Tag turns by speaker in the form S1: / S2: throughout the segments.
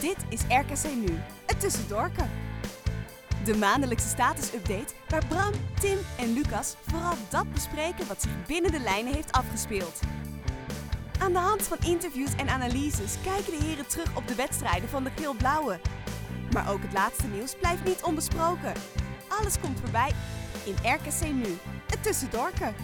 S1: Dit is RKC Nu, het tussendoorken. De maandelijkse status-update waar Bram, Tim en Lucas vooral dat bespreken wat zich binnen de lijnen heeft afgespeeld. Aan de hand van interviews en analyses kijken de heren terug op de wedstrijden van de geel-blauwe. Maar ook het laatste nieuws blijft niet onbesproken. Alles komt voorbij in RKC Nu, het tussendoorken.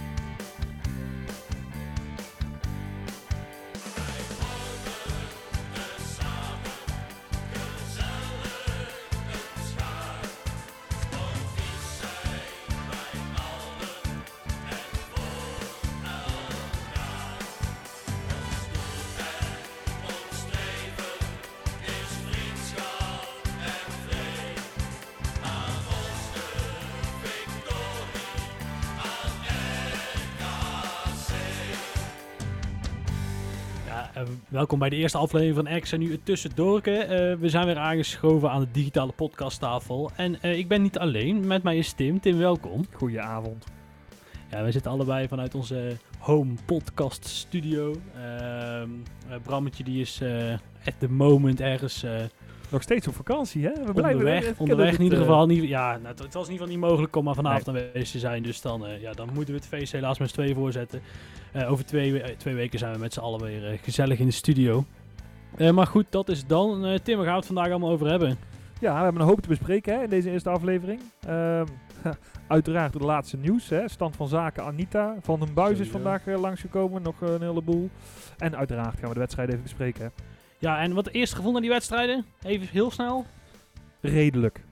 S2: Welkom bij de eerste aflevering van X en nu het Tussendorken. Eh, we zijn weer aangeschoven aan de digitale podcasttafel. En eh, ik ben niet alleen, met mij is Tim. Tim, welkom.
S3: Goedenavond.
S2: Ja, we zitten allebei vanuit onze home podcast studio. Ehm eh, Brammetje die is at the moment ergens
S3: Nog steeds op vakantie, hè? We blijven
S2: onderweg.
S3: we- we
S2: onderweg in ieder
S3: eh,
S2: geval. Niet, ja, nou, het, was in ieder geval niet mogelijk om maar vanavond aanwezig te zijn. Dus dan, eh, ja, dan moeten we het feest helaas met z'n tweeën voorzetten. Eh, over twee, we- twee weken zijn we met z'n allen weer gezellig in de studio. Maar goed, dat is dan. Tim, waar gaan we het vandaag allemaal over hebben?
S3: Ja, we hebben een hoop te bespreken hè, in deze eerste aflevering. Ehm, uiteraard de laatste nieuws. Hè. Stand van zaken Anita. Van den Buis is vandaag langsgekomen. Nog een heleboel. En uiteraard gaan we de wedstrijd even bespreken. Hè.
S2: Ja, en wat eerst gevonden aan die wedstrijden? Even heel snel.
S3: Redelijk.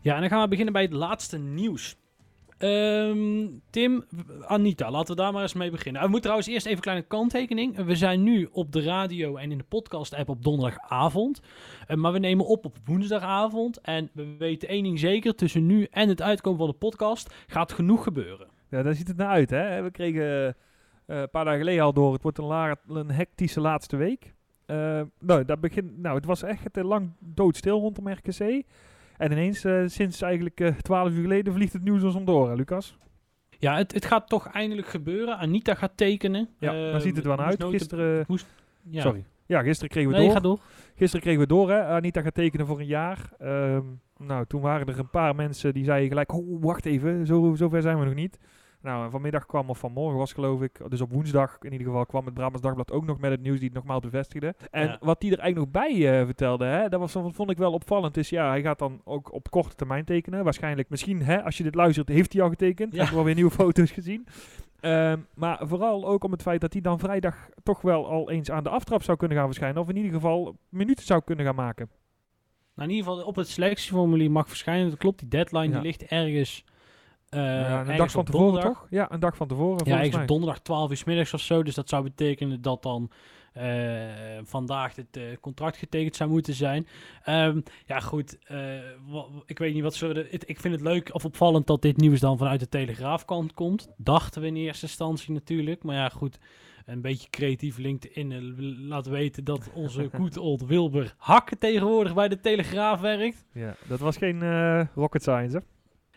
S2: Ja, en dan gaan we beginnen bij het laatste nieuws. Ehm, Tim, Anita, laten we daar maar eens mee beginnen. We moeten trouwens eerst even een kleine kanttekening. We zijn nu op de radio en in de podcast-app op donderdagavond. Eh, maar we nemen op op woensdagavond. En we weten één ding zeker: tussen nu en het uitkomen van de podcast gaat genoeg gebeuren.
S3: Ja, daar ziet het naar uit. Hè. We kregen eh, een paar dagen geleden al door. Het wordt een, la- een hectische laatste week. Eh, nou, dat begint, nou, het was echt lang doodstil rondom RKC. En ineens, eh, sinds eigenlijk eh, twaalf uur geleden, vliegt het nieuws ons om door, hè, Lucas?
S2: Ja, het, het gaat toch eindelijk gebeuren. Anita gaat tekenen.
S3: Ja, daar ziet het wel uit. Gisteren,
S2: Ja.
S3: sorry. Ja, gisteren kregen we
S2: Nee,
S3: door.
S2: ga door.
S3: Gisteren kregen we door, hè. Anita gaat tekenen voor een jaar. Ehm, nou, toen waren er een paar mensen die zeiden gelijk, oh, wacht even, zo, zover zijn we nog niet. Nou, vanmiddag kwam, of vanmorgen was geloof ik, dus op woensdag in ieder geval, kwam het Brabants Dagblad ook nog met het nieuws die het nogmaals bevestigde. En
S2: Ja.
S3: wat die er eigenlijk nog bij eh, vertelde, hè, dat was, vond ik wel opvallend, is ja, hij gaat dan ook op korte termijn tekenen. Waarschijnlijk, misschien, hè, als je dit luistert, heeft hij al getekend.
S2: Ja.
S3: Hebben we alweer nieuwe foto's gezien. Ehm, maar vooral ook om het feit dat hij dan vrijdag toch wel al eens aan de aftrap zou kunnen gaan verschijnen. Of in ieder geval minuten zou kunnen gaan maken.
S2: Nou, in ieder geval op het selectieformulier mag verschijnen. Dat klopt, die deadline
S3: Ja.
S2: die ligt ergens. Eh,
S3: Ja, een dag van tevoren
S2: donderdag.
S3: toch? Ja, een dag van tevoren.
S2: Ja, ergens
S3: mij.
S2: op donderdag 12 uur 's middags of zo. Dus dat zou betekenen dat dan eh, vandaag het eh, contract getekend zou moeten zijn. Ehm, ja, goed. ik weet niet wat het- Ik vind het leuk of opvallend dat dit nieuws dan vanuit de Telegraafkant komt. Dachten we in eerste instantie natuurlijk. Maar ja, goed. Een beetje creatief LinkedIn laat weten dat onze good old Wilbur Hakke tegenwoordig bij de Telegraaf werkt.
S3: Ja, dat was geen rocket science, hè?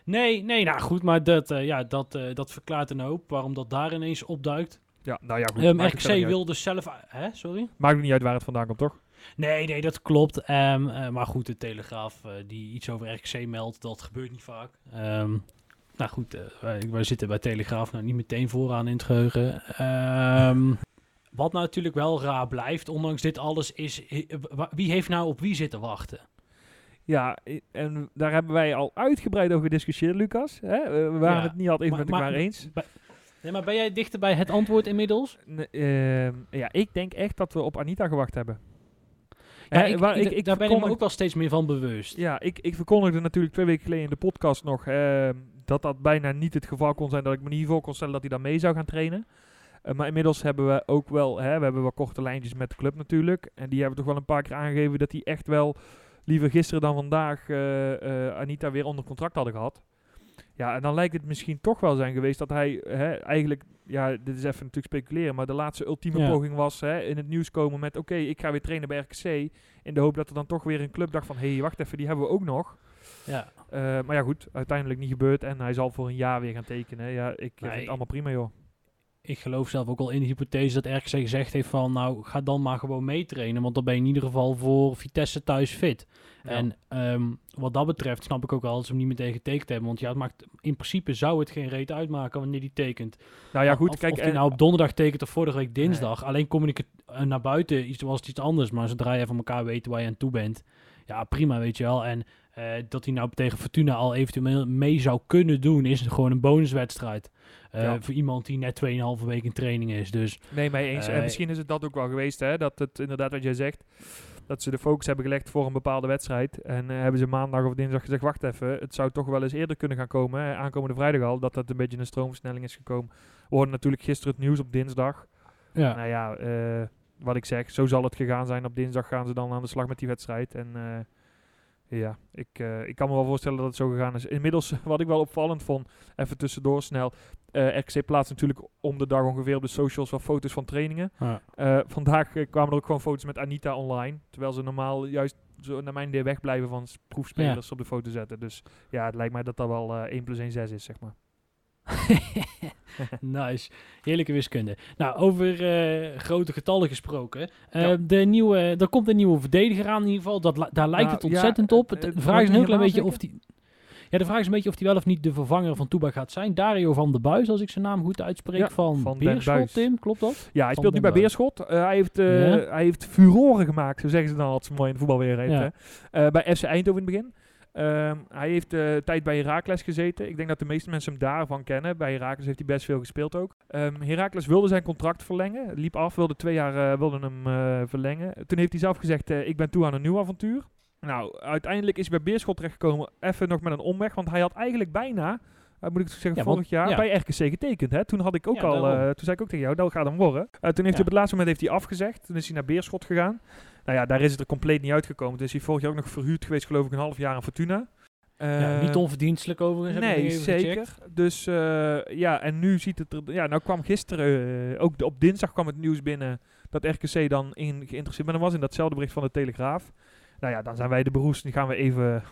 S2: Nee, nee, nou goed, maar dat, eh, ja, dat, eh, dat verklaart een hoop waarom dat daar ineens opduikt.
S3: Ja, nou ja, goed.
S2: Um,
S3: verder
S2: RKC
S3: niet uit.
S2: wil dus zelf... Hè, sorry?
S3: maakt niet uit waar het vandaan komt, toch?
S2: Nee, nee, dat klopt. Ehm, eh, maar goed, de Telegraaf eh, die iets over RKC meldt, dat gebeurt niet vaak. Ehm, nou goed, eh, wij, wij zitten bij Telegraaf nou niet meteen vooraan in het geheugen. Ehm, wat nou natuurlijk wel raar blijft, ondanks dit alles, is eh, wie heeft nou op wie zitten wachten?
S3: Ja, en daar hebben wij al uitgebreid over gediscussieerd, Lucas. Hè? Eh, we waren
S2: Ja,
S3: het niet altijd even met elkaar eens.
S2: bij- nee, maar ben jij dichter bij het antwoord inmiddels?
S3: Ehm, ja, ik denk echt dat we op Anita gewacht hebben.
S2: Ja,
S3: Hè,
S2: ik,
S3: waar
S2: ik- daar ben ik me ook wel steeds meer van bewust.
S3: Ja, ik, ik verkondigde natuurlijk twee weken geleden in de podcast nog ehm, dat dat bijna niet het geval kon zijn. Dat ik me niet voor kon stellen dat hij dan mee zou gaan trainen. Eh, maar inmiddels hebben we ook wel, hè, we hebben wel korte lijntjes met de club natuurlijk. En die hebben toch wel een paar keer aangegeven dat die echt wel liever gisteren dan vandaag eh, eh, Anita weer onder contract hadden gehad. Ja, en dan lijkt het misschien toch wel zijn geweest dat hij hè, eigenlijk, ja, dit is even natuurlijk speculeren, maar de laatste ultieme
S2: Ja.
S3: poging was hè, in het nieuws komen met, oké, ik ga weer trainen bij RKC. In de hoop dat er dan toch weer een club dacht van, hé, hey, wacht even, die hebben we ook nog.
S2: Ja.
S3: Eh, maar ja, goed, uiteindelijk niet gebeurd en hij zal voor een jaar weer gaan tekenen. Ja, ik vind het allemaal prima, joh.
S2: Ik geloof zelf ook wel in de hypothese dat RKC gezegd heeft van, nou, ga dan maar gewoon meetrainen, want dan ben je in ieder geval voor Vitesse thuis fit.
S3: Ja.
S2: En ehm, wat dat betreft snap ik ook wel dat ze hem niet meteen getekend hebben, want ja, het maakt, in principe zou het geen reet uitmaken wanneer die tekent.
S3: Nou ja, goed,
S2: of,
S3: kijk,
S2: of die
S3: en-
S2: nou op donderdag tekent of vorige week dinsdag. Alleen communicatie naar buiten iets, was het iets anders. Maar zodra je van elkaar weet waar je aan toe bent. Ja, prima, weet je wel. En eh, dat hij nou tegen Fortuna al eventueel mee zou kunnen doen, is gewoon een bonuswedstrijd. Eh,
S3: Ja.
S2: Voor iemand die net 2,5 week in training is. Dus
S3: Nee, mee eens.
S2: Eh,
S3: en misschien is het dat ook wel geweest, hè? Dat het inderdaad wat jij zegt, dat ze de focus hebben gelegd voor een bepaalde wedstrijd. En eh, hebben ze maandag of dinsdag gezegd, wacht even, het zou toch wel eens eerder kunnen gaan komen. Hè? Aankomende vrijdag al, dat dat een beetje een stroomversnelling is gekomen. We hoorden natuurlijk gisteren het nieuws op dinsdag.
S2: ja.
S3: Nou ja, eh, wat ik zeg, zo zal het gegaan zijn. Op dinsdag gaan ze dan aan de slag met die wedstrijd. En eh, ja, ik, eh, ik kan me wel voorstellen dat het zo gegaan is. Inmiddels, wat ik wel opvallend vond, even tussendoor snel. eh RKC plaatst natuurlijk om de dag ongeveer op de socials wel foto's van trainingen.
S2: Ja.
S3: Eh, vandaag kwamen er ook gewoon foto's met Anita online. Terwijl ze normaal juist zo naar mijn idee wegblijven van proefspelers op de foto zetten. Dus ja, het lijkt mij dat dat wel eh 1 plus 1 6 is, zeg maar.
S2: nice. Heerlijke wiskunde. Nou, over eh, grote getallen gesproken. Eh,
S3: Ja.
S2: de nieuwe, er komt een nieuwe verdediger aan in ieder geval. Dat, daar lijkt
S3: Nou,
S2: het ontzettend op. Het-
S3: eh,
S2: de vraag is een heel klein beetje of die... Ja, de vraag is een beetje of hij wel of niet de vervanger van Toeba gaat zijn. Dario van de Buis, als ik zijn naam goed uitspreek,
S3: Ja,
S2: van,
S3: van
S2: Beerschot. Tim. Klopt dat?
S3: Ja, hij
S2: Van
S3: speelt nu bij. Beerschot. Hij, heeft, hij heeft furoren gemaakt, zo zeggen ze dan altijd zo mooi in de voetbalwereld.
S2: Ja.
S3: Eh, bij FC Eindhoven in het begin. Ehm, hij heeft eh tijd bij Heracles gezeten. Ik denk dat de meeste mensen hem daarvan kennen. Bij Heracles heeft hij best veel gespeeld ook. Ehm Heracles wilde zijn contract verlengen. Liep af, wilde twee jaar eh, wilde hem eh, verlengen. Toen heeft hij zelf gezegd, ik ben toe aan een nieuw avontuur. Nou, uiteindelijk is hij bij Beerschot terechtgekomen. Even nog met een omweg, want hij had eigenlijk bijna... moet ik zeggen,
S2: Ja, want-
S3: vorig jaar
S2: ja.
S3: bij RKC getekend. Hè? Toen had ik ook
S2: Ja,
S3: al, toen zei ik ook tegen jou, dat gaat hem worden. Toen heeft hij op het laatste moment heeft hij afgezegd. Toen is hij naar Beerschot gegaan. Nou ja, daar is het er compleet niet uitgekomen. Is hij vorig jaar ook nog verhuurd geweest, geloof ik, een half jaar aan Fortuna.
S2: ja,
S3: Eh,
S2: niet onverdienstelijk overigens.
S3: Nee, zeker.
S2: gecheckt.
S3: Dus eh, ja, en nu ziet het er... Ja, nou kwam gisteren, eh, ook de- op dinsdag kwam het nieuws binnen dat RKC dan in geïnteresseerd ben was in datzelfde bericht van de Telegraaf. Nou ja, dan zijn wij de beroes. Die gaan we even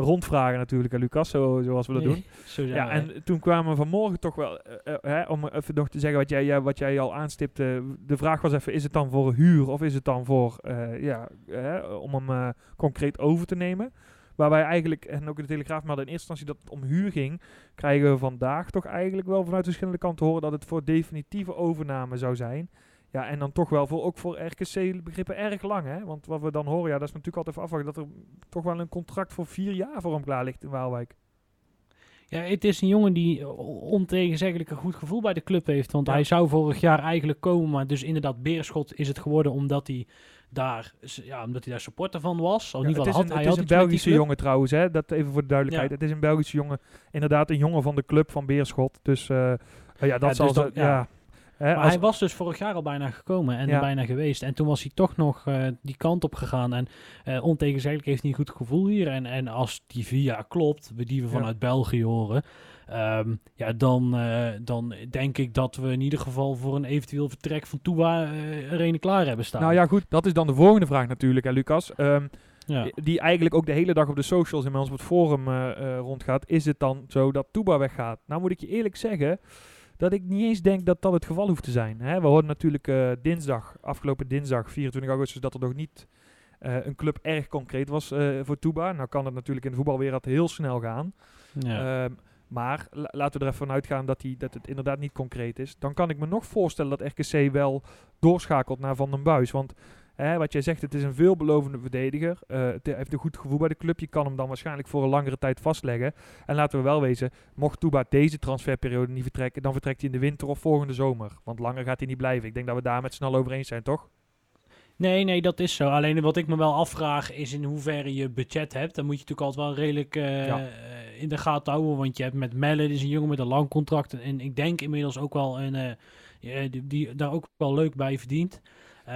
S3: rondvragen natuurlijk aan Lucas, zo, zoals we dat doen.
S2: Zo
S3: Ja, en toen kwamen we vanmorgen toch wel, eh, eh, hè, om even nog te zeggen wat jij, wat jij al aanstipte. De vraag was even, is het dan voor huur of is het dan voor, eh, ja, hè, om hem concreet over te nemen? Waar wij eigenlijk, en ook in de Telegraaf, maar in eerste instantie dat het om huur ging, krijgen we vandaag toch eigenlijk wel vanuit verschillende kanten horen dat het voor definitieve overname zou zijn. Ja, en dan toch wel voor, ook voor RKC-begrippen erg lang, hè? Want wat we dan horen, ja, dat is natuurlijk altijd even afwachten, dat er toch wel een contract voor vier jaar voor hem klaar ligt in Waalwijk.
S2: Ja, het is een jongen die ontegenzeggelijk een goed gevoel bij de club heeft. Want
S3: Ja.
S2: hij zou vorig jaar eigenlijk komen, maar dus inderdaad Beerschot is het geworden omdat hij daar, ja, omdat hij daar supporter van was. Of in
S3: Ja,
S2: ieder
S3: het
S2: geval
S3: is
S2: had
S3: een,
S2: hij
S3: het is een Belgische jongen trouwens, hè? dat even voor de duidelijkheid.
S2: Ja.
S3: Het is een Belgische jongen, inderdaad een jongen van de club van Beerschot. Dus eh, eh, ja, dat zal
S2: dus dat-
S3: ja.
S2: Ja.
S3: Hè,
S2: Maar
S3: als-
S2: hij was dus vorig jaar al bijna gekomen en
S3: Ja.
S2: bijna geweest. En toen was hij toch nog eh, die kant op gegaan. En eh ontegenzeggelijk heeft hij een goed gevoel hier. En, en als die via klopt, die we
S3: Ja.
S2: vanuit België horen, ehm, ja, dan, eh, dan denk ik dat we in ieder geval voor een eventueel vertrek van Toeba er een klaar hebben staan.
S3: nou ja, goed, dat is dan de volgende vraag natuurlijk, hè, Lucas. Ehm,
S2: Ja.
S3: Die eigenlijk ook de hele dag op de socials en bij ons op het forum rondgaat. Is het dan zo dat Toeba weggaat? Nou moet ik je eerlijk zeggen dat ik niet eens denk dat dat het geval hoeft te zijn. Hè? We hoorden natuurlijk eh, dinsdag, afgelopen dinsdag, 24 augustus, dat er nog niet eh, een club erg concreet was eh, voor Toeba. Nou kan het natuurlijk in de voetbalwereld heel snel gaan.
S2: Ja.
S3: Ehm, maar la- laten we er even vanuit gaan dat, die, dat het inderdaad niet concreet is. Dan kan ik me nog voorstellen dat RKC wel doorschakelt naar Van den Buis. Want hè, wat jij zegt, het is een veelbelovende verdediger. Het heeft een goed gevoel bij de club. Je kan hem dan waarschijnlijk voor een langere tijd vastleggen. En laten we wel wezen, mocht Touba deze transferperiode niet vertrekken, dan vertrekt hij in de winter of volgende zomer. Want langer gaat hij niet blijven. Ik denk dat we daar met snel over eens zijn, toch?
S2: Nee, nee, dat is zo. Alleen wat ik me wel afvraag is in hoeverre je budget hebt. Dan moet je natuurlijk altijd wel redelijk eh,
S3: Ja.
S2: in de gaten houden. Want je hebt met Melle, is een jongen met een lang contract. En ik denk inmiddels ook wel een, eh, die, die daar ook wel leuk bij verdient.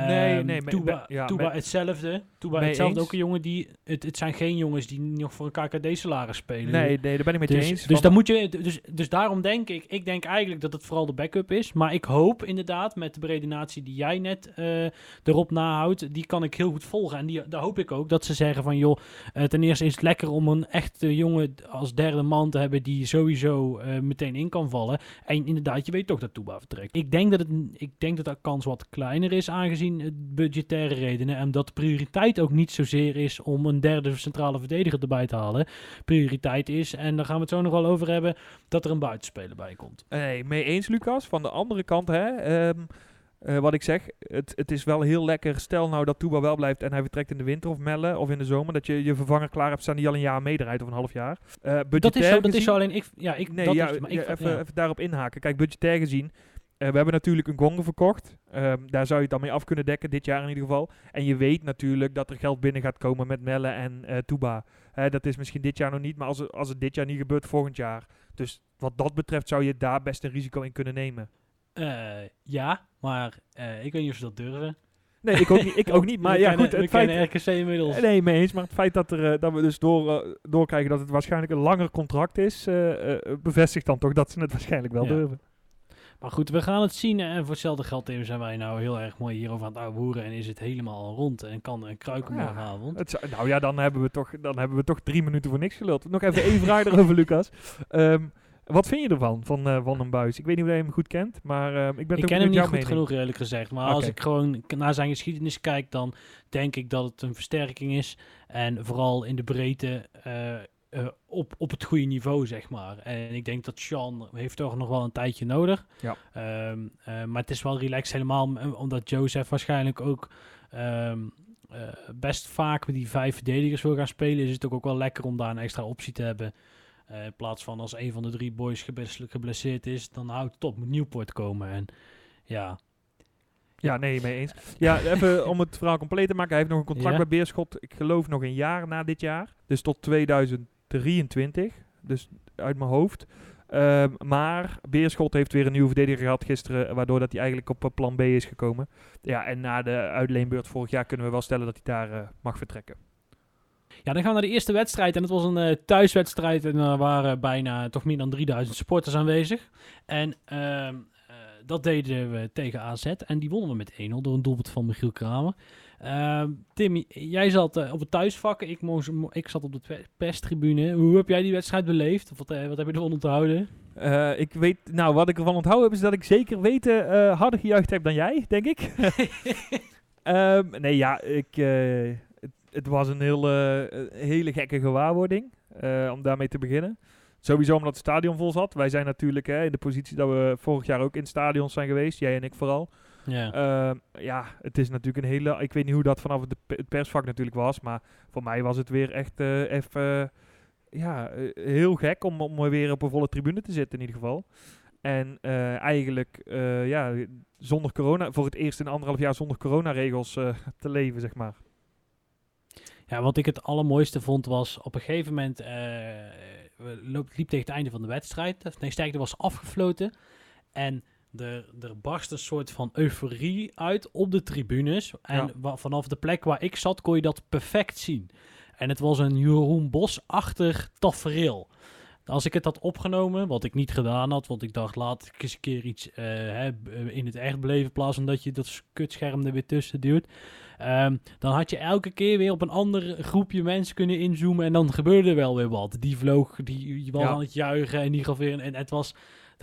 S3: Nee,
S2: Ehm,
S3: nee,
S2: Touba,
S3: me- ja,
S2: Touba
S3: me-
S2: hetzelfde. Touba
S3: mee
S2: hetzelfde.
S3: eens.
S2: Ook een jongen die... Het, het zijn geen jongens die nog voor een KKD-salaris spelen.
S3: Nee, nee, daar ben ik met je
S2: Dus,
S3: eens.
S2: dus, dan moet je, dus, dus daarom denk ik, ik denk eigenlijk dat het vooral de backup is. Maar ik hoop inderdaad, met de beredenatie die jij net eh, erop nahoudt, die kan ik heel goed volgen. En die, daar hoop ik ook dat ze zeggen van, joh, eh, ten eerste is het lekker om een echte jongen als derde man te hebben die sowieso eh, meteen in kan vallen. En inderdaad, je weet toch dat Touba vertrekt. Ik denk dat, het, ik denk dat de kans wat kleiner is aangezien het budgettaire redenen. En dat de prioriteit ook niet zozeer is om een derde centrale verdediger erbij te halen prioriteit is. En daar gaan we het zo nog wel over hebben, dat er een buitenspeler bij komt.
S3: Nee, mee eens, Lucas. Van de andere kant, hè, ehm, eh, wat ik zeg, het, het is wel heel lekker. Stel nou dat Touba wel blijft en hij vertrekt in de winter of Melle of in de zomer. Dat je je vervanger klaar hebt staan die al een jaar meedraait of een half jaar. Eh
S2: Dat is zo, dat is
S3: gezien-
S2: zo alleen ik, ja, ik,
S3: Nee,
S2: dat
S3: ja,
S2: is, maar
S3: ja,
S2: ik,
S3: even,
S2: ja.
S3: even daarop inhaken. Kijk, budgetair gezien. Eh, we hebben natuurlijk een Gongen verkocht. Ehm, daar zou je het dan mee af kunnen dekken, dit jaar in ieder geval. En je weet natuurlijk dat er geld binnen gaat komen met Melle en eh Touba. Hè, dat is misschien dit jaar nog niet, maar als het, als het dit jaar niet gebeurt, volgend jaar. Dus wat dat betreft zou je daar best een risico in kunnen nemen.
S2: Eh, ja, maar eh, ik weet niet of ze dat durven.
S3: Nee, ik ook niet. Ik ook niet maar
S2: We
S3: ja,
S2: kennen-
S3: goed. Het feit,
S2: RKC inmiddels.
S3: nee, mee eens. Maar het feit dat, er, eh, dat we dus door, eh, doorkrijgen dat het waarschijnlijk een langer contract is, eh, eh, bevestigt dan toch dat ze het waarschijnlijk wel
S2: Ja.
S3: durven.
S2: Maar goed, we gaan het zien. En voor hetzelfde geld Tim, zijn wij nou heel erg mooi hierover aan het ouwehoeren. En is het helemaal al rond en kan een kruiken
S3: Ja.
S2: morgenavond.
S3: Het zou- nou ja, dan hebben, we toch, dan hebben we toch drie minuten voor niks geluld. Nog even één vraag erover, Lucas. Ehm, wat vind je ervan, van eh Van den Buis? Ik weet niet of je hem goed kent, maar ehm, ik ben
S2: Ik ken hem niet goed
S3: mening.
S2: genoeg, eerlijk gezegd. Maar als ik gewoon naar zijn geschiedenis kijk, dan denk ik dat het een versterking is. En vooral in de breedte eh, eh, op, op het goede niveau, zeg maar. En ik denk dat Sean heeft toch nog wel een tijdje nodig.
S3: Ja.
S2: Ehm, eh, maar het is wel relaxed helemaal, omdat Joseph waarschijnlijk ook... ehm, eh, best vaak met die vijf verdedigers wil gaan spelen, is het ook, ook wel lekker om daar een extra optie te hebben. In plaats van als een van de drie boys geblesseerd is, dan houdt het op, moet Nieuwpoort komen. En ja,
S3: Ja, nee, mee eens. Ja, even om het verhaal compleet te maken. Hij heeft nog een contract
S2: Ja.
S3: bij Beerschot, ik geloof nog een jaar na dit jaar. Dus tot 2023. Dus uit mijn hoofd. Ehm, maar Beerschot heeft weer een nieuwe verdediger gehad gisteren, waardoor dat hij eigenlijk op eh, plan B is gekomen. Ja, en na de uitleenbeurt vorig jaar kunnen we wel stellen dat hij daar eh, mag vertrekken.
S2: Ja, dan gaan we naar de eerste wedstrijd. En het was een eh, thuiswedstrijd. En er waren bijna toch meer dan 3000 supporters aanwezig. En ehm, eh, dat deden we tegen AZ. En die wonnen we met 1-0 door een doelpunt van Michiel Kramer. Ehm Tim, jij zat eh, op het thuisvak. Ik, moest, ik zat op de perstribune. Hoe heb jij die wedstrijd beleefd? Of wat, eh, wat heb je ervan onthouden?
S3: Eh, ik weet, nou, wat ik ervan onthouden heb, is dat ik zeker weten harder gejuicht heb dan jij, denk ik. Ehm, nee, ja, ik, het, het was een heel, hele gekke gewaarwording, om daarmee te beginnen. Sowieso omdat het stadion vol zat. Wij zijn natuurlijk hè, in de positie dat we vorig jaar ook in stadions zijn geweest, jij en ik vooral.
S2: Ja.
S3: Ehm, ja, het is natuurlijk een hele. Ik weet niet hoe dat vanaf het, pe- het persvak natuurlijk was. Maar voor mij was het weer echt eh, even. ja, eh, heel gek om, om weer op een volle tribune te zitten, in ieder geval. En eh, eigenlijk, ja, zonder corona. Voor het eerst in anderhalf jaar zonder coronaregels eh te leven, zeg maar.
S2: Ja, wat ik het allermooiste vond was op een gegeven moment liep tegen het einde van de wedstrijd. Nee, sterker was afgefloten. En er, er barst een soort van euforie uit op de tribunes. En
S3: Ja.
S2: vanaf de plek waar ik zat kon je dat perfect zien. En het was een Jeroen Bos-achtig tafereel. Als ik het had opgenomen, wat ik niet gedaan had, want ik dacht laat ik eens een keer iets eh, hè, eh, in het echt beleven, in plaats van dat je dat kutscherm er weer tussen duwt. Ehm, dan had je elke keer weer op een ander groepje mensen kunnen inzoomen en dan gebeurde er wel weer wat. Die vloog, die, die was
S3: Ja.
S2: aan het juichen en die gaf weer en het was,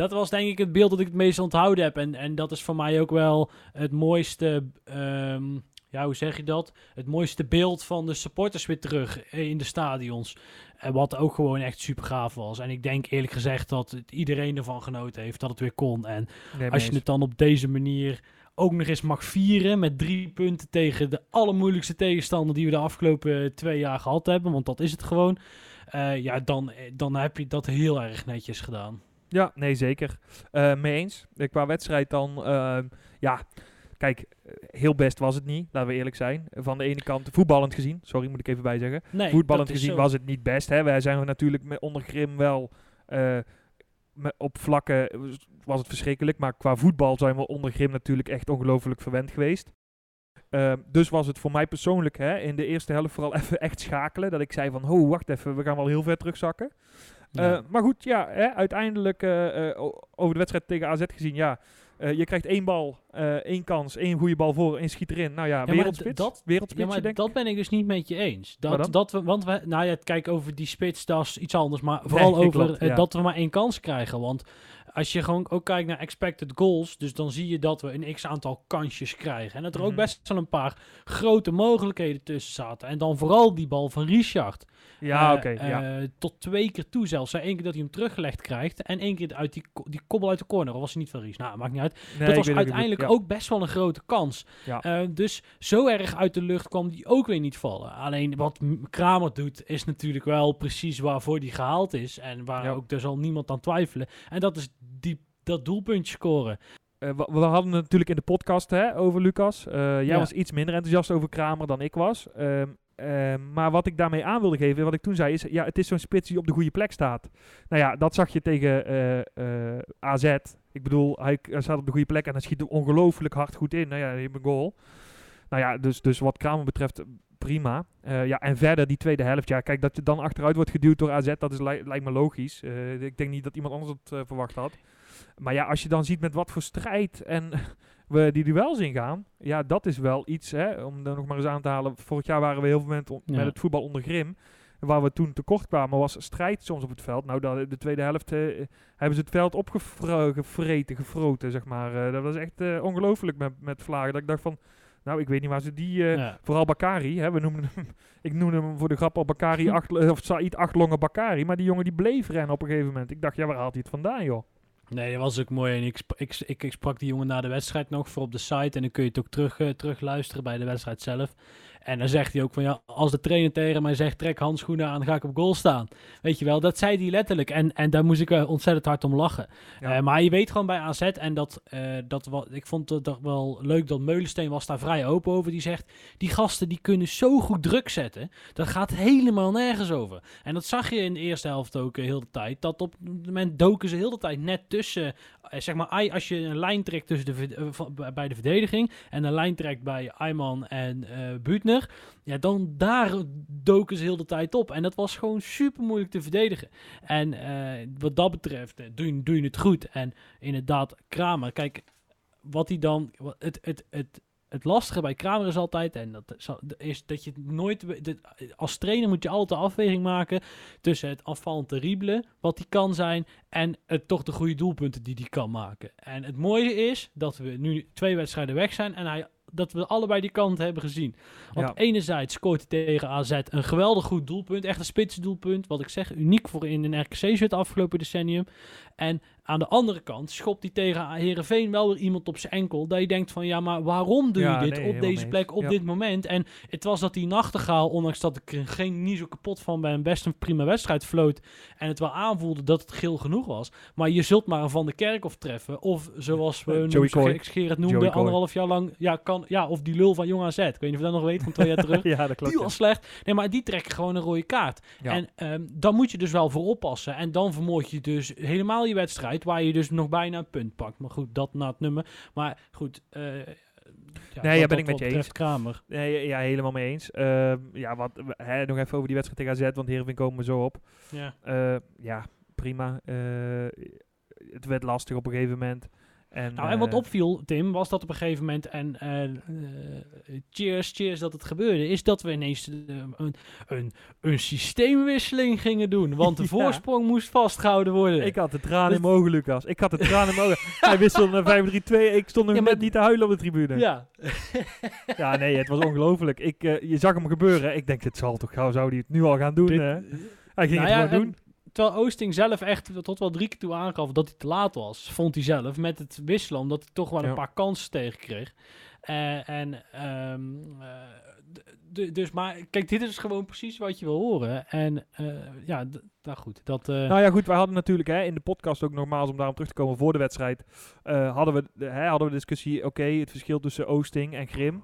S2: dat was denk ik het beeld dat ik het meest onthouden heb. En, en dat is voor mij ook wel het mooiste, ehm, ja hoe zeg je dat? Het mooiste beeld van de supporters weer terug in de stadions. En wat ook gewoon echt super gaaf was. En ik denk eerlijk gezegd dat het iedereen ervan genoten heeft dat het weer kon. En
S3: Nee,
S2: als je het dan op deze manier ook nog eens mag vieren met drie punten tegen de allermoeilijkste tegenstander die we de afgelopen twee jaar gehad hebben, want dat is het gewoon. eh, ja, dan, eh, dan heb je dat heel erg netjes gedaan.
S3: Ja, nee, zeker. Eh mee eens. Eh, Qua wedstrijd dan, ehm, ja, kijk, eh, heel best was het niet, laten we eerlijk zijn. Van de ene kant, voetballend gezien, sorry, moet ik even bijzeggen.
S2: Nee,
S3: Voetballend gezien
S2: zo.
S3: was het niet best. Hè. Wij zijn natuurlijk met onder Grim wel op vlakken was het verschrikkelijk. Maar qua voetbal zijn we onder Grim natuurlijk echt ongelooflijk verwend geweest. Ehm, dus was het voor mij persoonlijk hè, in de eerste helft vooral even echt schakelen. Dat ik zei van, oh, wacht even, we gaan wel heel ver terugzakken.
S2: Ja.
S3: Eh, maar goed, ja, hè, uiteindelijk eh, eh, over de wedstrijd tegen AZ gezien, ja. je krijgt één bal, één kans, één goede bal voor, één schiet erin. Nou ja,
S2: maar
S3: wereldspits.
S2: dat-
S3: wereldspitsje,
S2: Ja, maar
S3: denk ik.
S2: dat ben ik dus niet met je eens. Dat, dat we, want we, nou ja, kijk over die spits, dat is iets anders. Maar vooral
S3: Nee,
S2: over
S3: klopt, ja.
S2: dat we maar één kans krijgen. Want als je gewoon ook kijkt naar expected goals, dus dan zie je dat we een x aantal kansjes krijgen. En dat er ook
S3: Mhm.
S2: best wel een paar grote mogelijkheden tussen zaten. En dan vooral die bal van Richard.
S3: Ja,
S2: Eh,
S3: oké. ja.
S2: eh, tot twee keer toe zelfs. Eén keer dat hij hem teruggelegd krijgt. En één keer uit die, die kobbel uit de corner. Of was hij niet van Ries? Nou, maakt niet uit.
S3: Nee,
S2: dat was uiteindelijk ook best wel een grote kans.
S3: Ja.
S2: Eh, dus zo erg uit de lucht kwam die ook weer niet vallen. Alleen wat Kramer doet, is natuurlijk wel precies waarvoor die gehaald is. En waar
S3: Ja.
S2: ook er zal niemand aan twijfelen. En dat is die, dat doelpuntje scoren.
S3: Eh, we, we hadden het natuurlijk in de podcast hè, over Lucas. Eh, jij
S2: Ja.
S3: was iets minder enthousiast over Kramer dan ik was. Ehm, ehm, maar wat ik daarmee aan wilde geven, wat ik toen zei, is... Ja, het is zo'n spits die op de goede plek staat. Nou ja, dat zag je tegen eh, AZ. Ik bedoel, hij, hij staat op de goede plek en hij schiet er ongelooflijk hard goed in. Nou ja, een goal. Nou ja, dus, dus wat Kramer betreft, prima. Eh, ja, en verder die tweede helft. Ja, kijk, dat je dan achteruit wordt geduwd door AZ, dat is, li- lijkt me logisch. Eh, ik denk niet dat iemand anders het eh, verwacht had. Maar ja, als je dan ziet met wat voor strijd en we die duels ingaan, ja, dat is wel iets, hè, om er nog maar eens aan te halen. Vorig jaar waren we heel veel momenten
S2: Ja.
S3: met het voetbal onder Grim. Waar we toen tekort kwamen, was strijd soms op het veld. Nou, dat, de tweede helft hebben ze het veld opgevreten, gefroten, zeg maar. Dat was echt ongelooflijk met, met Vlagen. Dat ik dacht van, nou, ik weet niet waar ze die... eh,
S2: Ja.
S3: Vooral Bakari, hè, we noemen hem, ik noemde hem voor de grap al Bakari, acht, of Said Achtlongen Bakari. Maar die jongen die bleef rennen op een gegeven moment. Ik dacht, ja, waar haalt hij het vandaan, joh?
S2: Nee, dat was ook mooi. En ik, ik, ik sprak die jongen na de wedstrijd nog voor op de site. En dan kun je het ook terug, eh, terug luisteren bij de wedstrijd zelf. En dan zegt hij ook van ja, als de trainer tegen mij zegt trek handschoenen aan, ga ik op goal staan. Weet je wel, dat zei hij letterlijk. En, en daar moest ik ontzettend hard om lachen.
S3: Ja.
S2: Eh, maar je weet gewoon bij AZ, en dat, eh, dat wa- ik vond het toch wel leuk dat Meulensteen was daar vrij open over. Die zegt, die gasten die kunnen zo goed druk zetten. Dat gaat helemaal nergens over. En dat zag je in de eerste helft ook eh, heel de tijd. Dat op het moment doken ze heel de tijd net tussen, zeg maar, als je een lijn trekt tussen de, bij- de verdediging en een lijn trekt bij Ayman en eh Buutner. Ja, dan daar doken ze heel de tijd op. En dat was gewoon super moeilijk te verdedigen. En eh, wat dat betreft eh, doe, je, doe je het goed. En inderdaad, Kramer, kijk, wat hij dan. Het, het, het, het lastige bij Kramer is altijd, en dat is, dat je nooit. dit- als trainer moet je altijd de afweging maken tussen het afvallend terrible, wat hij kan zijn, en het toch de goede doelpunten die hij kan maken. En het mooie is dat we nu twee wedstrijden weg zijn en hij. Dat we allebei die kant hebben gezien. Want
S3: Ja.
S2: enerzijds scoort hij tegen AZ een geweldig goed doelpunt. Echt een spitsdoelpunt. Wat ik zeg, uniek voor in een RKC-shirt afgelopen decennium. En aan de andere kant schopt hij tegen Herenveen wel weer iemand op zijn enkel. Dat je denkt van ja, maar waarom doe
S3: Ja,
S2: je dit
S3: nee,
S2: op deze plek, op
S3: Ja.
S2: dit moment? En het was dat die nachtegaal, ondanks dat ik er geen, niet zo kapot van ben, best een prima wedstrijd floot. En het wel aanvoelde dat het geel genoeg was. Maar je zult maar een Van de Kerkhof treffen. Of zoals we hem
S3: Joey
S2: noemden,
S3: Coy.
S2: anderhalf jaar lang. Ja, kan, ja, of die lul van Jong AZ. Ik weet niet of je dat nog weet van twee jaar terug.
S3: ja, dat klopt.
S2: Die
S3: ja.
S2: was slecht. Nee, maar die trekken gewoon een rode kaart. En ehm, dan moet je dus wel voor oppassen. En dan vermoord je dus helemaal wedstrijd, waar je dus nog bijna een punt pakt. Maar goed, dat na het nummer. Maar goed. eh ja,
S3: Nee, ja, ben ik met je eens.
S2: Kramer.
S3: Nee, ja, helemaal mee eens. Ehm, ja, wat, hè, nog even over die wedstrijd tegen AZ, want Heerenveen komen we zo op.
S2: Ja.
S3: Eh, ja, prima. Eh, het werd lastig op een gegeven moment. En,
S2: Nou, en wat
S3: eh,
S2: opviel, Tim, was dat op een gegeven moment, en eh, eh, cheers, cheers dat het gebeurde, is dat we ineens een, een, een systeemwisseling gingen doen. Want de
S3: Ja.
S2: voorsprong moest vastgehouden worden.
S3: Ik had de tranen
S2: Dus-
S3: in mijn ogen, Lucas. Ik had de tranen in mijn ogen. Hij wisselde naar 5-3-2. Ik stond nog
S2: Ja,
S3: net niet te huilen op de tribune. Ja,
S2: ja,
S3: nee, het was ongelooflijk. Ik, je zag hem gebeuren. Ik denk, dit zal toch gauw, zou hij het nu al gaan doen.
S2: Dit-
S3: hè? Hij ging
S2: Nou
S3: het
S2: ja,
S3: gewoon
S2: en
S3: doen.
S2: Terwijl Oosting zelf echt tot wel drie keer toe aangaf dat hij te laat was, vond hij zelf, met het wisselen, omdat hij toch wel
S3: Ja.
S2: een paar kansen tegenkreeg. Eh, en, ehm, eh, dus, maar kijk, dit is gewoon precies wat je wil horen. En eh, ja, nou goed, dat...
S3: Nou ja, goed, wij hadden natuurlijk hè, in de podcast ook nogmaals, om daarom terug te komen voor de wedstrijd, hadden, we, hè, hadden we de discussie, oké, het verschil tussen Oosting en Grim.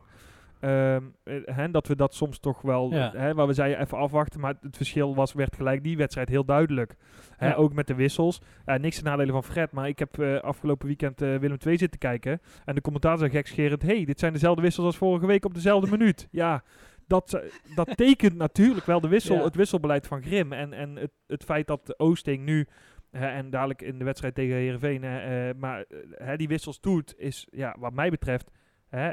S3: Ehm, eh, dat we dat soms toch wel,
S2: Ja.
S3: waar we zeiden even afwachten, maar het verschil was, werd gelijk die wedstrijd heel duidelijk.
S2: Ja.
S3: Ook met de wissels. Niks ten nadele van Fred, maar ik heb eh, afgelopen weekend eh, Willem II zitten kijken. En de commentator zei gekscherend, hey, dit zijn dezelfde wissels als vorige week op dezelfde minuut. Ja, dat, dat tekent natuurlijk wel de wissel,
S2: Ja.
S3: het wisselbeleid van Grim. En, en het, het feit dat Oosting nu, en dadelijk in de wedstrijd tegen Heerenveen, maar die wissels doet, is ja, wat mij betreft hè,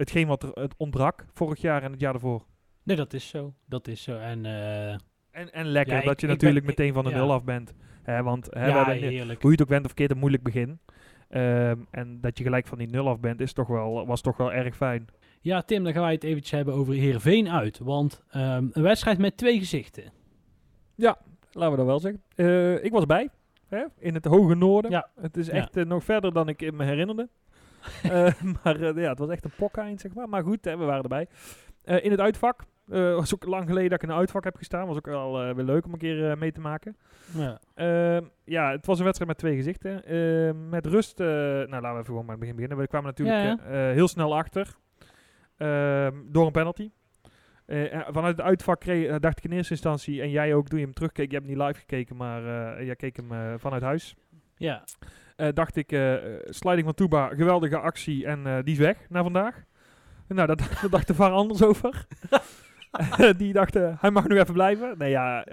S3: hetgeen wat er het ontbrak vorig jaar en het jaar daarvoor.
S2: Nee, dat is zo. Dat is zo. En eh,
S3: En, en lekker
S2: Ja,
S3: dat
S2: ik-
S3: je
S2: ik
S3: natuurlijk
S2: ben-
S3: meteen van de
S2: ja.
S3: nul af bent. Hè, want hè, we
S2: ja,
S3: hebben- hoe je het ook bent of verkeerd, een moeilijk begin. Ehm, en dat je gelijk van die nul af bent, is toch wel, was toch wel erg fijn.
S2: Ja, Tim, dan gaan wij het eventjes hebben over Heerenveen uit. Want ehm, een wedstrijd met twee gezichten.
S3: Laten we dat wel zeggen. Eh, ik was bij, hè, in het hoge noorden.
S2: Ja.
S3: Het is
S2: Ja.
S3: echt eh, nog verder dan ik me herinnerde. Eh, maar eh, ja, het was echt een pokeind, zeg maar. Maar goed, hè, we waren erbij. Eh, in het uitvak. eh was ook lang geleden dat ik in een uitvak heb gestaan. Was ook wel weer leuk om een keer mee te maken.
S2: Ja.
S3: Ehm, ja, het was een wedstrijd met twee gezichten. Ehm, met rust, nou laten we even gewoon met het begin beginnen. We kwamen natuurlijk
S2: Ja, ja.
S3: heel snel achter. Ehm, door een penalty. En vanuit het uitvak kreeg, dacht ik in eerste instantie, en jij ook toen je hem terugkeek, je hebt niet live gekeken, maar jij keek hem vanuit huis.
S2: ja.
S3: Eh, dacht ik, eh, sliding van Tuba, geweldige actie en eh, die is weg na vandaag. Nou, dat, dacht de VAR anders over. die dachten, hij mag nu even blijven. Nee, ja,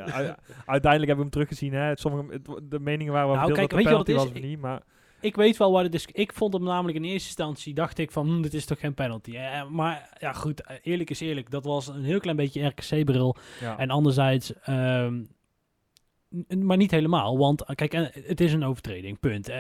S3: uiteindelijk hebben we hem teruggezien. Hè. Sommige, het- de meningen waren wel
S2: Nou, kijk,
S3: dat
S2: weet je wat
S3: penalty was niet. Maar
S2: Ik weet wel waar het is. Ik vond hem namelijk in eerste instantie, dacht ik van, hm, dit is toch geen penalty. Eh, maar ja, goed, eerlijk is eerlijk. Dat was een heel klein beetje RKC-bril.
S3: ja.
S2: En anderzijds, ehm, maar niet helemaal. Want eh, kijk, eh, het is een overtreding, punt. Uh,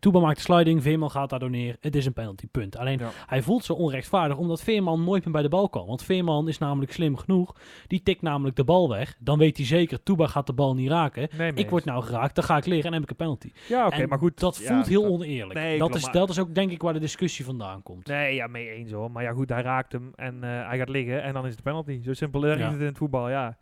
S2: Toeba maakt de sliding, Veerman gaat daardoor neer. Het is een penalty, punt. Alleen,
S3: Ja.
S2: hij voelt zo onrechtvaardig omdat Veerman nooit meer bij de bal kwam. Want Veerman is namelijk slim genoeg. Die tikt namelijk de bal weg. Dan weet hij zeker, Toeba gaat de bal niet raken.
S3: Nee,
S2: Ik word nou geraakt, dan ga ik liggen en heb ik een penalty.
S3: Ja, oké, maar goed.
S2: Dat
S3: ja,
S2: voelt heel
S3: dat-
S2: oneerlijk.
S3: Nee,
S2: dat,
S3: klopt,
S2: is, dat is ook denk ik waar de discussie vandaan komt.
S3: Nee, ja, mee eens hoor. Maar ja, goed, hij raakt hem en hij gaat liggen en dan is het penalty. Zo simpel is
S2: Ja.
S3: het in het voetbal, ja.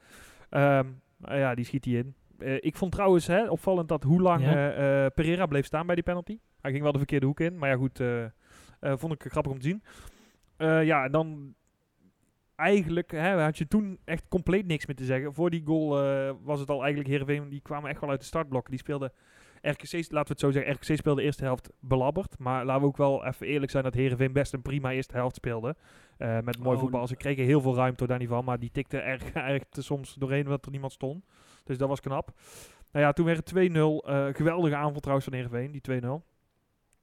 S3: Ehm, ja, die schiet hij in. Eh, ik vond trouwens hè, opvallend dat hoe lang
S2: Ja.
S3: eh, eh, Pereira bleef staan bij die penalty. Hij ging wel de verkeerde hoek in, maar ja goed, vond ik grappig om te zien. Ja, en dan eigenlijk hè, had je toen echt compleet niks meer te zeggen. Voor die goal was het al eigenlijk Heerenveen, die kwamen echt wel uit de startblokken. Die speelden RKC, laten we het zo zeggen, RKC speelde de eerste helft belabberd. Maar laten we ook wel even eerlijk zijn dat Heerenveen best een prima eerste helft speelde. Met mooi
S2: Oh,
S3: voetbal. Ze kregen heel veel ruimte daar niet van, maar die tikte erg, erg soms doorheen omdat er niemand stond. Dus dat was knap. Nou ja, toen werd het 2-0. Eh, geweldige aanval trouwens van Heerenveen, die 2-0.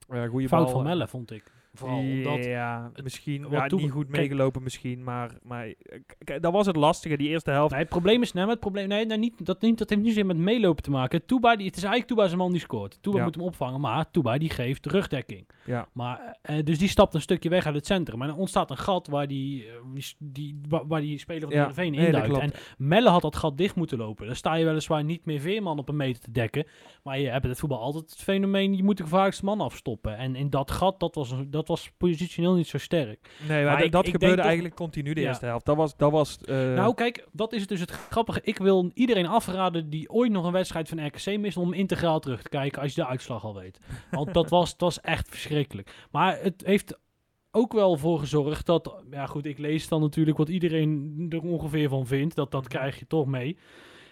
S3: Eh goeie
S2: Fout
S3: bal.
S2: van Melle, vond ik. Vooral omdat...
S3: Ja, misschien
S2: wat
S3: ja,
S2: toe-
S3: niet goed
S2: kijk-
S3: meegelopen misschien, maar, maar eh, k- k- dat was het lastige, die eerste helft.
S2: Nee, het probleem is, nee, maar het probleem, nee, nee, niet, dat, niet, dat heeft niet zozeer met meelopen te maken. Touba, die, het is eigenlijk Touba zijn man die scoort. Touba
S3: Ja.
S2: moet hem opvangen, maar Touba die geeft rugdekking.
S3: Ja.
S2: Maar, eh, dus die stapt een stukje weg uit het centrum. En er ontstaat een gat waar die, eh, die, waar die speler van Heerenveen
S3: nee, dat
S2: induikt.
S3: klopt.
S2: en Melle had dat gat dicht moeten lopen. Dan sta je weliswaar niet meer Veerman op een meter te dekken. Maar je hebt in het voetbal altijd het fenomeen, je moet de gevaarlijkste man afstoppen. En in dat gat, dat was, een- dat was positioneel niet zo sterk.
S3: Nee, maar,
S2: Maar
S3: d-
S2: ik-
S3: dat
S2: ik
S3: gebeurde eigenlijk continu de
S2: Ja.
S3: eerste helft. Dat was, dat was eh,
S2: Nou, kijk, dat is dus het grappige. Ik wil iedereen afraden die ooit nog een wedstrijd van RKC mist om integraal terug te kijken als je de uitslag al weet. Want dat was, dat was echt verschrikkelijk. Maar het heeft ook wel voor gezorgd dat, ja goed, ik lees dan natuurlijk wat iedereen er ongeveer van vindt. Dat, dat krijg je toch mee.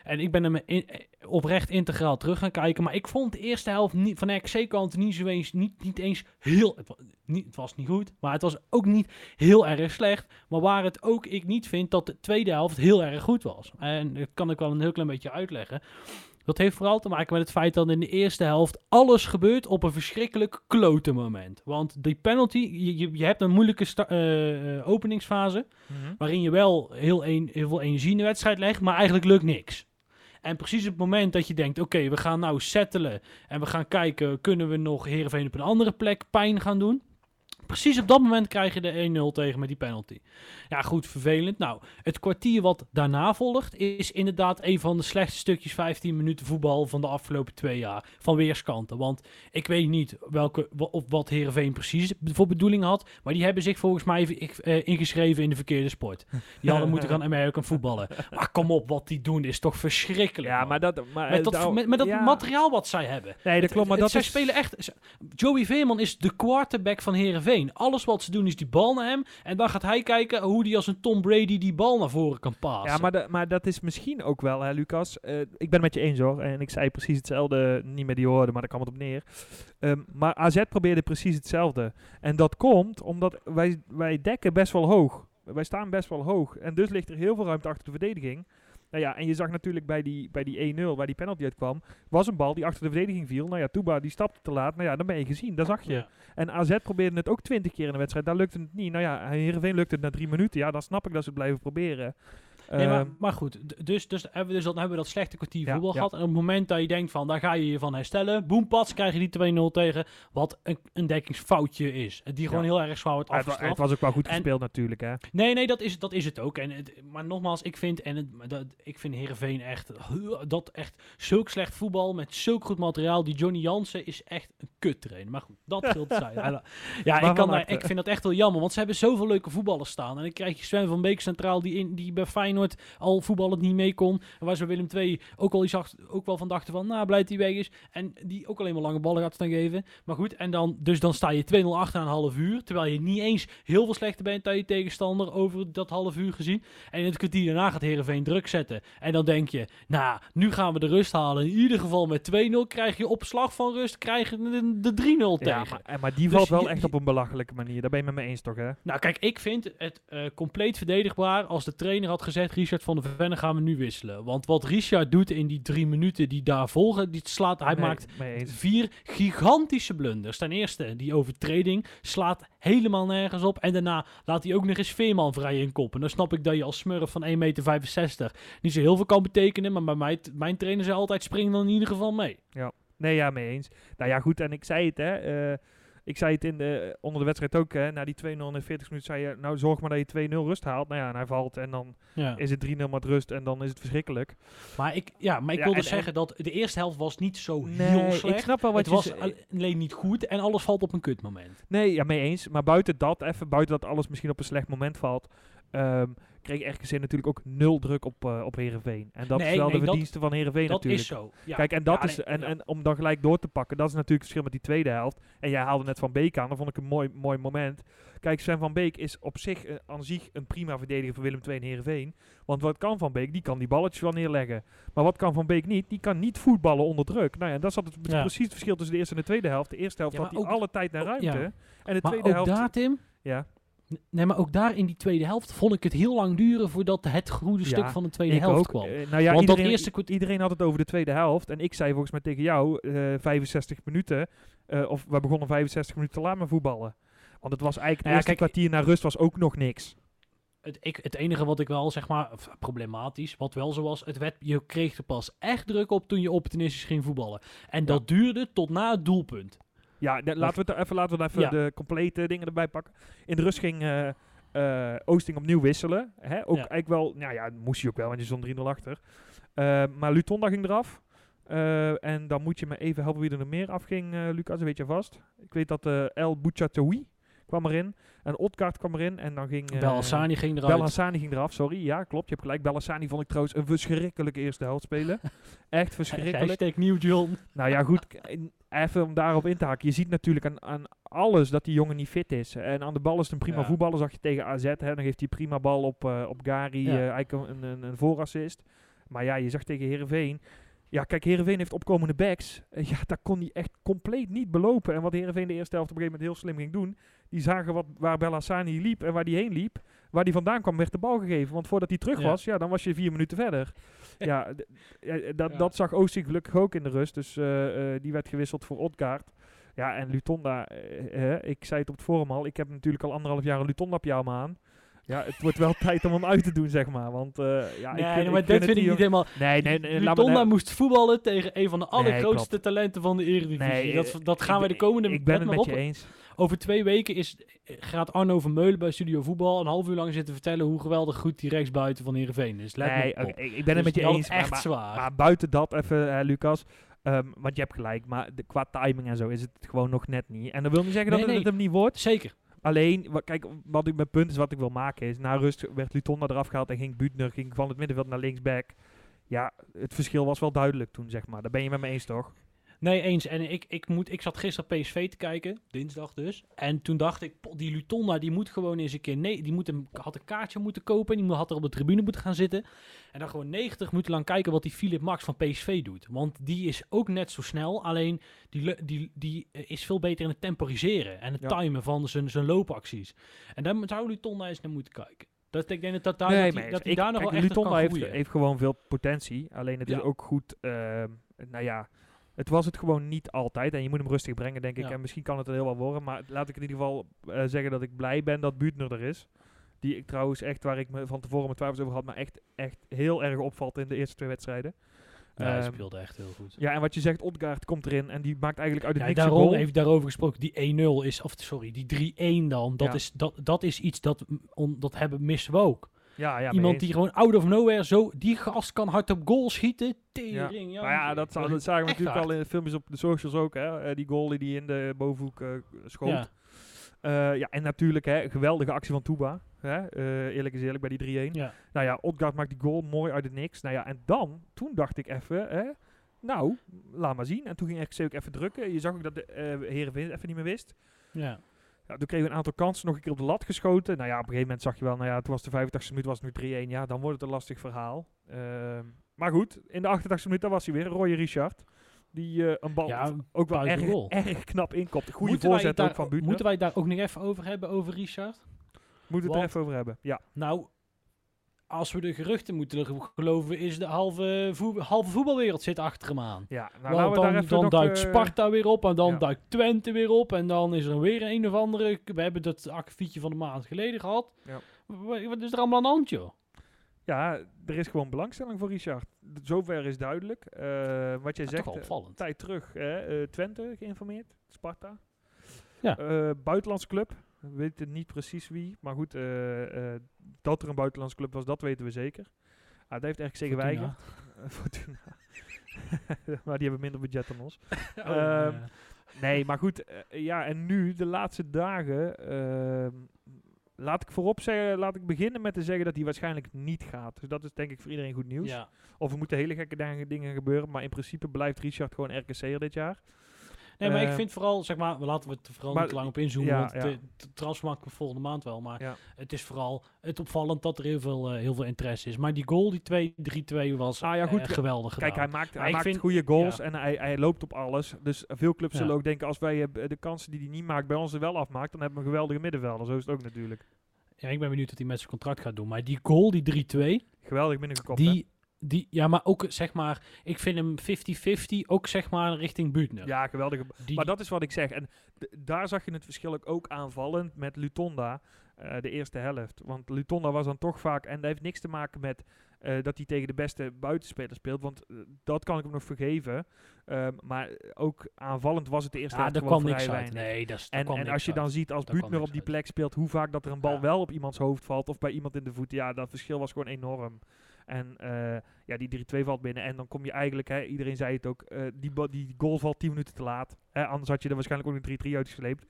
S2: En ik ben er in- eh, oprecht integraal terug gaan kijken. Maar ik vond de eerste helft niet, van de RKC-kant niet, zo eens, niet, niet eens heel... Het was, niet, het was niet goed, maar het was ook niet heel erg slecht. Maar waar het ook ik niet vind dat de tweede helft heel erg goed was. En dat kan ik wel een heel klein beetje uitleggen. Dat heeft vooral te maken met het feit dat in de eerste helft alles gebeurt op een verschrikkelijk klote moment. Want die penalty, je, je, hebt een moeilijke eh, eh, openingsfase.
S3: mhm.
S2: Waarin je wel heel, een, heel veel energie in de wedstrijd legt, maar eigenlijk lukt niks. En precies op het moment dat je denkt, oké, we gaan nou settelen en we gaan kijken, kunnen we nog Heerenveen op een andere plek pijn gaan doen? Precies op dat moment krijg je de 1-0 tegen met die penalty. Ja, goed, vervelend. Nou, het kwartier wat daarna volgt is inderdaad een van de slechtste stukjes 15 minuten voetbal van de afgelopen twee jaar. Van weerskanten. Want ik weet niet welke, of wat Heerenveen precies voor bedoeling had. Maar die hebben zich volgens mij eh, ingeschreven in de verkeerde sport. Die hadden moeten gaan American voetballen. Maar kom op, wat die doen is toch verschrikkelijk.
S3: Ja,
S2: man.
S3: maar dat... Maar,
S2: met
S3: eh,
S2: dat,
S3: nou,
S2: met, met dat
S3: ja.
S2: materiaal wat zij hebben.
S3: Nee, dat klopt, maar
S2: Het-
S3: dat
S2: zij
S3: is...
S2: spelen echt. Joey Veerman is de quarterback van Herenveen. Alles wat ze doen is die bal naar hem. En dan gaat hij kijken hoe hij als een Tom Brady die bal naar voren kan passen.
S3: Ja, maar, de- maar dat is misschien ook wel, hè, Lucas. Eh, ik ben het met je eens hoor. En ik zei precies hetzelfde, niet met die woorden, maar daar kwam het op neer. Ehm, maar AZ probeerde precies hetzelfde. En dat komt omdat wij, wij dekken best wel hoog. Wij staan best wel hoog. En dus ligt er heel veel ruimte achter de verdediging. Nou ja, en je zag natuurlijk bij die, bij die 1-0, waar die penalty uitkwam, was een bal die achter de verdediging viel. Nou ja, Touba die stapte te laat. Nou ja, dan ben je gezien. Dat zag je.
S2: Ja.
S3: En AZ probeerde het ook twintig keer in de wedstrijd. Daar lukte het niet. Nou ja, Heerenveen lukte het na drie minuten. Ja, dan snap ik dat ze het blijven proberen.
S2: Nee, maar,
S3: Ehm,
S2: maar goed, dus, dus, hebben we, dus dan hebben we dat slechte kwartier
S3: Ja,
S2: voetbal
S3: ja.
S2: gehad. En op het moment dat je denkt van, daar ga je je van herstellen. Boempats, krijg je die 2-0 tegen. Wat een, een dekkingsfoutje is. Die gewoon
S3: Ja.
S2: heel erg zwaar wordt
S3: het, wa-
S2: afgestraft.
S3: het was ook wel goed
S2: En-
S3: gespeeld natuurlijk, hè.
S2: Nee, nee, dat is, dat is het ook. En het, maar nogmaals, ik vind, en het, dat, ik vind Heerenveen echt, dat echt zulk slecht voetbal met zulk goed materiaal. Die Johnny Jansen is echt een kut trainer. Maar goed, dat scheelt zijn. Ja, ik, kan daar, ik vind dat echt wel jammer, want ze hebben zoveel leuke voetballers staan. En dan krijg je Sven van Beek centraal, die, in, die bij Feyenoord al voetballend niet mee kon. En waar ze Willem II ook, al iets ook wel van dachten van, nou, blij dat hij weg is. En die ook alleen maar lange ballen gaat staan geven. Maar goed, en dan, dus dan sta je 2-0 achter een half uur. Terwijl je niet eens heel veel slechter bent dan je tegenstander over dat half uur gezien. En in het kwartier daarna gaat Heerenveen druk zetten. En dan denk je, nou, nu gaan we de rust halen. In ieder geval met 2-0 krijg je op slag van rust krijg je de, de 3-0
S3: Ja,
S2: tegen.
S3: maar, en- maar die
S2: Dus
S3: valt wel
S2: je-
S3: echt op een belachelijke manier. Daar ben je met me eens toch, hè?
S2: Nou, kijk, ik vind het eh, compleet verdedigbaar als de trainer had gezegd: Richard van der Venne gaan we nu wisselen. Want wat Richard doet in die drie minuten die daar volgen, die slaat, hij
S3: Nee,
S2: maakt vier gigantische blunders. Ten eerste, die overtreding slaat helemaal nergens op. En daarna laat hij ook nog eens Veerman vrij in koppen. Dan snap ik dat je als smurf van 1,65 meter niet zo heel veel kan betekenen. Maar bij mij, mijn trainer zei altijd: spring dan in ieder geval mee.
S3: Nee, ja, mee eens. Nou ja, goed, en ik zei het, hè. eh, ik zei het in de, onder de wedstrijd ook, hè. Na die 2-0 in de 40 minuten zei je, nou zorg maar dat je 2-0 rust haalt. Nou ja, en hij valt en dan
S2: Ja.
S3: is het 3-0 met rust en dan is het verschrikkelijk.
S2: Maar ik, ja, maar ik
S3: Ja,
S2: wilde
S3: en- en-
S2: zeggen dat de eerste helft was niet zo heel slecht.
S3: ik snap wel wat
S2: het
S3: je
S2: was alleen niet goed en alles valt op een kutmoment.
S3: Nee, ja, mee eens. Maar buiten dat, even buiten dat alles misschien op een slecht moment valt, ehm, kreeg RKC natuurlijk ook nul druk op, eh op Heerenveen. En dat
S2: Nee,
S3: is wel
S2: nee,
S3: de
S2: dat-
S3: verdienste van Heerenveen
S2: dat
S3: natuurlijk.
S2: is zo. Ja.
S3: Kijk, en, dat
S2: Ja,
S3: is, en, en om dan gelijk door te pakken, dat is natuurlijk het verschil met die tweede helft. En jij haalde net Van Beek aan, dat vond ik een mooi, mooi moment. Kijk, Sven Van Beek is op zich, eh, aan zich een prima verdediger voor Willem II en Heerenveen. Want wat kan Van Beek? Die kan die balletjes wel neerleggen. Maar wat kan Van Beek niet? Die kan niet voetballen onder druk. Nou ja, dat is het
S2: Ja.
S3: precies het verschil tussen de eerste en de tweede helft. De eerste helft
S2: Ja,
S3: had hij alle tijd naar ruimte. En de
S2: Maar
S3: tweede
S2: ook
S3: helft...
S2: daar, Tim,
S3: ja,
S2: nee, maar ook daar in die tweede helft vond ik het heel lang duren voordat het goede
S3: Ja,
S2: stuk van de tweede helft
S3: ook.
S2: kwam.
S3: Eh, nou ja,
S2: Want dat
S3: iedereen,
S2: eerste kwart-
S3: iedereen had het over de tweede helft. En ik zei volgens mij tegen jou eh 65 minuten. eh, of we begonnen 65 minuten te laat met voetballen. Want het was eigenlijk
S2: Nou ja,
S3: het eerste
S2: kijk,
S3: kwartier naar rust was ook nog niks.
S2: Het, ik, het enige wat ik wel, zeg maar, problematisch, wat wel zo was, het werd, je kreeg er pas echt druk op toen je opportunistisch ging voetballen. En dat duurde tot na het doelpunt.
S3: Ja, de- laten, we het even, laten we even
S2: Ja.
S3: de complete dingen erbij pakken. In de rust ging eh, eh, Oosting opnieuw wisselen. Hè? Ook
S2: Ja.
S3: eigenlijk wel, nou ja, moest hij ook wel, want je stond 3-0 achter. Eh, maar Lutonda ging eraf. En dan moet je me even helpen wie er nog meer afging, Lucas, dat weet je vast. Ik weet dat El Bouchatoui kwam erin. En Otkaart kwam erin. En dan ging...
S2: Belhassani ging eruit.
S3: Belhassani ging eraf, sorry. Ja, klopt. Je hebt gelijk. Belhassani vond ik trouwens een verschrikkelijke eerste helft spelen. Echt verschrikkelijk.
S2: Hashtag Nieuw John.
S3: Nou ja, goed. Even om daarop in te haken. Je ziet natuurlijk aan, aan alles dat die jongen niet fit is. En aan de bal is het een prima
S2: Ja.
S3: voetballer. Zag je tegen AZ. Hè, dan geeft hij prima bal op, eh, op Gari.
S2: Ja.
S3: eh, eigenlijk een, een, een voorassist. Maar ja, je zag tegen Herenveen. Ja, kijk, Herenveen heeft opkomende backs. Eh, ja, daar kon hij echt compleet niet belopen. En wat Herenveen de eerste helft op een gegeven moment heel slim ging doen. Die zagen wat, waar Bellassani liep en waar die heen liep. Waar die vandaan kwam, werd de bal gegeven. Want voordat hij terug
S2: Ja.
S3: was, ja, dan was je vier minuten verder. ja, ja, dat,
S2: Ja.
S3: dat zag Oosting gelukkig ook in de rust. Dus eh, eh, die werd gewisseld voor Odgaard. Ja, en Lutonda, eh, eh, ik zei het op het forum al. Ik heb natuurlijk al anderhalf jaar een Lutonda-pyjama aan. Ja, het wordt wel tijd om hem uit te doen, zeg maar. Want eh, ja,
S2: nee,
S3: ik
S2: nee, maar
S3: ik
S2: dit
S3: vind
S2: vind ik
S3: die
S2: niet helemaal...
S3: Nee, nee, nee.
S2: Lutonda moest voetballen tegen een van de allergrootste talenten van de Eredivisie.
S3: Nee,
S2: dat,
S3: eh,
S2: dat gaan wij de komende...
S3: Ik ben het met
S2: op.
S3: je eens.
S2: Over twee weken is, gaat Arno Vermeulen bij Studio Voetbal een half uur lang zitten vertellen hoe geweldig goed die rechtsbuiten van Heerenveen is. Let
S3: Nee, ik ik ben het
S2: Dus
S3: met je eens.
S2: echt
S3: maar,
S2: zwaar.
S3: maar buiten dat even, hè, Lucas. ehm, want je hebt gelijk, maar de, qua timing en zo is het gewoon nog net niet. En dat wil niet zeggen dat het hem niet wordt.
S2: Zeker.
S3: Alleen, kijk, wat ik, mijn punt is wat ik wil maken is, na rust werd Lutonda eraf gehaald en ging Buutner, ging van het middenveld naar linksback. Ja, het verschil was wel duidelijk toen, zeg maar. Daar ben je met me eens, toch?
S2: Nee, eens. En ik, ik, moet, ik zat gisteren PSV te kijken, dinsdag dus. En toen dacht ik, "Pot, die Lutonda, die moet gewoon eens een keer... Nee, die moet een, had een kaartje moeten kopen. Die moet- had er op de tribune moeten gaan zitten. En dan gewoon 90 minuten lang kijken wat die Philip Max van PSV doet. Want die is ook net zo snel. Alleen die, die, die eh, is veel beter in het temporiseren. En het
S3: Ja.
S2: timen van zijn, zijn loopacties. En daar zou Lutonda eens naar moeten kijken. Dat, ik denk dat, dat, daar,
S3: Nee,
S2: dat,
S3: ik-
S2: daar nog
S3: kijk,
S2: wel echt
S3: Lutonda
S2: kan
S3: heeft, heeft gewoon veel potentie. Alleen het
S2: Ja.
S3: is ook goed, ehm, nou ja, het was het gewoon niet altijd. En je moet hem rustig brengen, denk ik.
S2: Ja.
S3: En misschien kan het er heel wat worden. Maar laat ik in ieder geval eh, zeggen dat ik blij ben dat Buutner er is. Die ik trouwens echt, waar ik me van tevoren mijn twijfels over had, maar echt, echt heel erg opvalt in de eerste twee wedstrijden.
S2: Ja, hij
S3: Ehm,
S2: speelde echt heel goed.
S3: ja, en wat je zegt, Odgaard komt erin en die maakt eigenlijk uit de
S2: Ja,
S3: niks
S2: daarom
S3: goal.
S2: heeft daarover gesproken. Die 1-0 is, of sorry, die 3-1 dan. Dat,
S3: Ja.
S2: is, dat, dat is iets dat, mm, on, dat hebben missen we ook.
S3: Ja, ja,
S2: Iemand die gewoon out of nowhere zo, die gast kan hard op goal schieten. Tering,
S3: Maar ja, dat, dat zagen we natuurlijk al in de filmpjes op de socials ook. Hè? Eh, die goal die in de bovenhoek eh, schoot.
S2: Ja.
S3: Eh, ja, en natuurlijk, hè, geweldige actie van Touba. Hè? eerlijk is eerlijk, bij die 3-1.
S2: Ja.
S3: Nou ja, Odgaard maakt die goal mooi uit de niks. Nou ja, en dan, toen dacht ik even, hè, nou, laat maar zien. En toen ging RKC ook even drukken. Je zag ook dat de Heerenveen even niet meer wist.
S2: Ja.
S3: Ja, toen kregen we een aantal kansen nog een keer op de lat geschoten. Nou ja, op een gegeven moment zag je wel, nou ja, toen was de 85e minuut, was het nu 3-1. Ja, dan wordt het een lastig verhaal. Ehm, maar goed, in de 88e minuut, daar was hij weer, Roy Richard. Die eh, een bal
S2: Ja,
S3: ook wel erg, knap inkopt. Goede
S2: Moeten
S3: voorzet
S2: het daar-
S3: ook van Buutner.
S2: Moeten wij het daar ook nog even over hebben, over Richard?
S3: Moeten we het er even over hebben. Ja,
S2: Nou, als we de geruchten moeten geloven, is de halve, halve voetbalwereld zit achter hem aan.
S3: ja. Nou,
S2: Want
S3: laten we
S2: dan duikt
S3: eh,
S2: Sparta weer op en dan
S3: ja.
S2: duikt Twente weer op en dan is er weer een of andere... We hebben dat akkefietje van een maand geleden gehad.
S3: Ja.
S2: Wa- Wat is er allemaal aan de hand, joh?
S3: Ja, er is gewoon belangstelling voor Richard. Zover is duidelijk. Eh, wat jij zegt, eh,
S2: opvallend.
S3: tijd terug, hè, Twente geïnformeerd, Sparta.
S2: Ja.
S3: Eh, buitenlands club, we weten niet precies wie, maar goed, eh, eh, dat er een buitenlands club was, dat weten we zeker. Ah, dat heeft
S2: Fortuna.
S3: geweigerd. Eh, Fortuna. maar die hebben minder budget dan ons.
S2: Oh,
S3: Ehm,
S2: ja.
S3: Nee, maar goed, eh, ja, en nu, de laatste dagen, ehm, laat ik voorop zeggen, laat ik beginnen met te zeggen dat hij waarschijnlijk niet gaat. Dus dat is denk ik voor iedereen goed nieuws.
S2: Ja.
S3: Of er moeten hele gekke dingen- dingen gebeuren, maar in principe blijft Richard gewoon RKC'er dit jaar.
S2: Nee, maar ik
S3: Eh,
S2: vind vooral, zeg maar, laten we het er vooral
S3: maar-
S2: niet te lang op inzoomen,
S3: ja,
S2: want
S3: ja.
S2: de, de volgende maand wel. Maar
S3: Ja.
S2: het is vooral het opvallend dat er heel veel, eh, heel veel interesse is. Maar die goal, die 2 3-2, was
S3: Ah, ja, goed,
S2: eh,
S3: ja.
S2: geweldig
S3: Kijk, hij maakt,
S2: Maar
S3: hij maakt
S2: vind-
S3: goede goals en hij, hij loopt op alles. Dus veel clubs zullen ook denken, als wij de kansen die hij niet maakt bij ons er wel afmaakt, dan hebben we een geweldige middenvelder. Zo is het ook natuurlijk.
S2: Ja, ik ben benieuwd wat hij met zijn contract gaat doen. Maar die goal, die 3-2,
S3: Geweldig binnengekopt. hè?
S2: Die, ja, maar ook zeg maar, ik vind hem 50-50, ook zeg maar richting Buutner.
S3: Ja, geweldig.
S2: die,
S3: Maar dat is wat ik zeg. En daar zag je het verschil ook- aanvallend met Lutonda, eh, de eerste helft. Want Lutonda was dan toch vaak, en dat heeft niks te maken met eh, dat hij tegen de beste buitenspelers speelt, want eh, dat kan ik hem nog vergeven. Ehm, maar ook aanvallend was het de eerste
S2: ja,
S3: helft gewoon
S2: kwam
S3: vrij
S2: niks
S3: weinig.
S2: Nee, dat is,
S3: En,
S2: kwam
S3: en als je dan
S2: uit.
S3: ziet als Buutner op die plek speelt, hoe vaak dat er een bal
S2: Ja.
S3: wel op iemands hoofd valt of bij iemand in de voeten, ja, dat verschil was gewoon enorm. En eh, ja, die 3-2 valt binnen. En dan kom je eigenlijk, hè, iedereen zei het ook, eh, die, die goal valt 10 minuten te laat. Hè, anders had je er waarschijnlijk ook een 3-3 uitgesleept.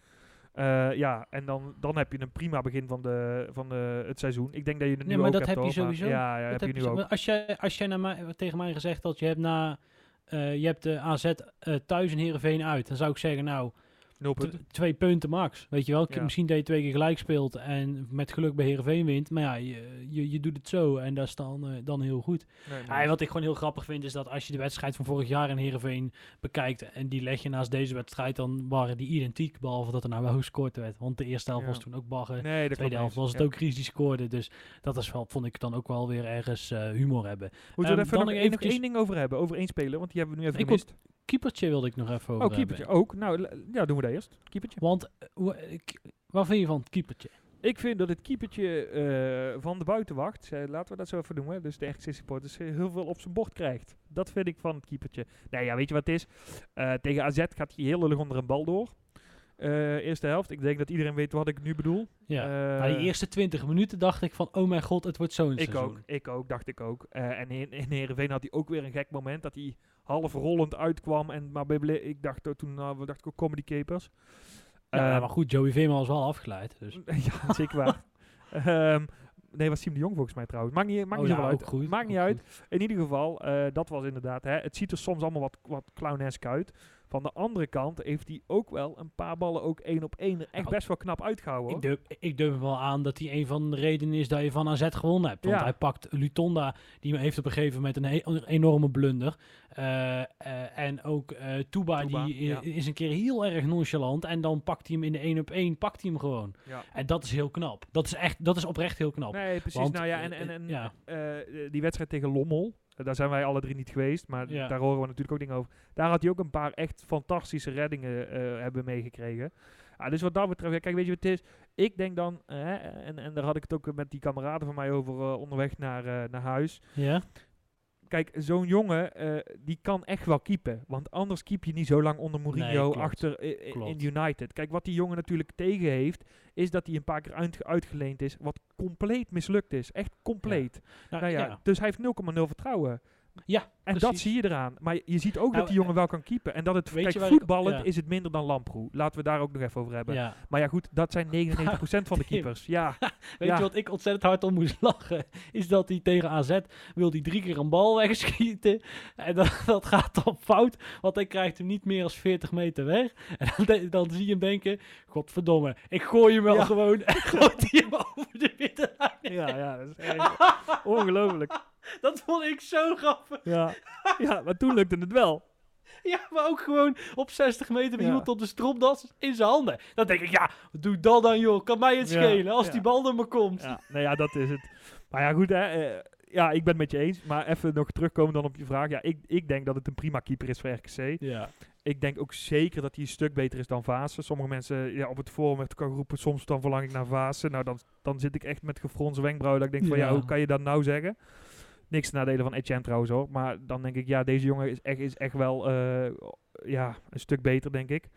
S3: Eh, ja, en dan, dan heb je een prima begin van, de, van de, het seizoen. Ik denk dat je nu
S2: Nee, maar
S3: ook
S2: dat
S3: hebt,
S2: heb je
S3: hoor, maar-
S2: sowieso.
S3: Ja, ja
S2: Dat
S3: heb je nu
S2: zo-
S3: ook.
S2: maar Als jij, als jij naar mij, tegen mij gezegd had, je hebt na... je hebt de AZ thuis en Heerenveen uit. Dan zou ik zeggen, nou,
S3: punten.
S2: twee punten max. Weet je wel,
S3: Ja.
S2: misschien dat je twee keer gelijk speelt en met geluk bij Heerenveen wint. Maar ja, je, je, je doet het zo en dat is dan, eh, dan heel goed.
S3: Nee,
S2: wat ik gewoon heel grappig vind, is dat als je de wedstrijd van vorig jaar in Heerenveen bekijkt en die leg je naast deze wedstrijd, dan waren die identiek, behalve dat er nou wel gescoord werd. Want de eerste helft
S3: Ja.
S2: was toen ook bagger.
S3: nee,
S2: De tweede helft was het ook Chris die scoorde. Dus dat is wel, vond ik dan ook wel weer ergens eh, humor hebben.
S3: Moeten we
S2: Ehm,
S3: er even nog
S2: nog
S3: één, ding over hebben? Over één speler, want die hebben we nu even
S2: Ik. Keepertje wilde ik nog even over
S3: Oh, keepertje
S2: hebben.
S3: ook. Nou, ja, doen we dat eerst. Keepertje.
S2: Want, eh, wat vind je van het keepertje?
S3: Ik vind dat het keepertje eh, van de buitenwacht, eh, laten we dat zo even noemen, dus de RKC supporters, heel veel op zijn bord krijgt. Dat vind ik van het keepertje. Nee, ja, weet je wat het is? Tegen AZ gaat hij heel lullig onder een bal door. Eh, eerste helft. Ik denk dat iedereen weet wat ik nu bedoel.
S2: Ja.
S3: Eh,
S2: Na die eerste 20 minuten dacht ik van, oh mijn god, het wordt zo'n
S3: ik
S2: seizoen.
S3: ook, ik ook, dacht ik ook. Eh, en in, in Heerenveen had hij ook weer een gek moment dat hij half rollend uitkwam. En, maar ik dacht toen, nou, we dachten ook comedy capers.
S2: Ja,
S3: Eh,
S2: maar goed, Joey Veerman was wel afgeleid. Dus.
S3: ja, zeker waar. Ehm, nee, was Siem de Jong volgens mij trouwens. Maakt niet, maakt
S2: Oh
S3: niet
S2: ja,
S3: uit.
S2: goed,
S3: Maakt niet uit. In ieder geval, dat was inderdaad. Hè, het ziet er soms allemaal wat, wat clownesk uit. Van de andere kant heeft hij ook wel een paar ballen ook één op één er echt
S2: Nou,
S3: best wel knap uitgehouden.
S2: Ik durf, ik durf wel aan dat hij een van de redenen is dat je van AZ gewonnen hebt. Want
S3: Ja.
S2: hij pakt Lutonda, die heeft op een gegeven moment een he- een enorme blunder. Eh, eh, en ook eh Touba,
S3: Touba,
S2: die
S3: ja.
S2: is een keer heel erg nonchalant. En dan pakt hij hem in de 1 op 1, pakt hij hem gewoon.
S3: Ja.
S2: En dat is heel knap. Dat is echt, dat is oprecht heel knap.
S3: Nee, precies.
S2: Want,
S3: nou ja, en,
S2: eh,
S3: en, en eh, die wedstrijd tegen Lommel, eh, daar zijn wij alle drie niet geweest, maar
S2: Ja.
S3: daar horen we natuurlijk ook dingen over. Daar had hij ook een paar echt fantastische reddingen eh, hebben meegekregen. Ah, dus wat dat betreft, kijk, weet je wat het is? Ik denk dan, eh, en, en daar had ik het ook met die kameraden van mij over eh, onderweg naar, eh, naar huis.
S2: Ja?
S3: Kijk, zo'n jongen, eh, die kan echt wel keepen. Want anders keep je niet zo lang onder Mourinho
S2: klopt.
S3: achter in United. Kijk, wat die jongen natuurlijk tegen heeft, is dat hij een paar keer uit- uitgeleend is, wat compleet mislukt is. Echt compleet.
S2: Nou,
S3: Nou ja,
S2: ja.
S3: dus hij heeft 0,0 vertrouwen.
S2: Ja,
S3: En dat zie je eraan. Maar je- ziet ook
S2: Nou,
S3: dat die jongen wel kan keepen. En dat het, kijk,
S2: ik-
S3: voetballend
S2: ja.
S3: is het minder dan Lamproe. Laten we daar ook nog even over hebben.
S2: Ja.
S3: Maar ja, goed, dat zijn 99% van de keepers. Ja,
S2: Weet
S3: Ja.
S2: je wat ik ontzettend hard om moest lachen? Is dat hij tegen AZ wil hij drie keer een bal wegschieten. En dat, dat gaat dan fout. Want hij krijgt hem niet meer als 40 meter weg. En dan, de- dan zie je hem denken: Godverdomme, ik gooi hem wel gewoon. En gooit hij hem over de middenlijn.
S3: ja, ja dat is echt ongelooflijk.
S2: Dat vond ik zo grappig.
S3: Ja. ja, maar toen lukte het wel.
S2: Ja, maar ook gewoon op 60 meter met
S3: Ja.
S2: iemand op de stropdas in zijn handen. Dan denk ik: Ja, doe dat dan, joh. Kan mij het
S3: Ja,
S2: schelen als
S3: ja.
S2: die bal er maar komt.
S3: Ja, nou ja, dat is het. Maar ja, goed, hè. eh, ja, ik ben het met je eens. Maar even nog terugkomen dan op je vraag. Ja, ik, ik denk dat het een prima keeper is voor RKC.
S2: Ja.
S3: Ik denk ook zeker dat hij een stuk beter is dan Vaassen. Sommige mensen ja, op het forum werd ook al geroepen, soms dan verlang ik naar Vaassen. Nou, dan, dan zit ik echt met gefronste wenkbrauwen. Dat ik denk van, Ja. hoe kan je dat nou zeggen? Niks ten nadele van Etienne trouwens hoor. Maar dan denk ik, ja, deze jongen is echt, is echt wel eh, ja, een stuk beter, denk ik.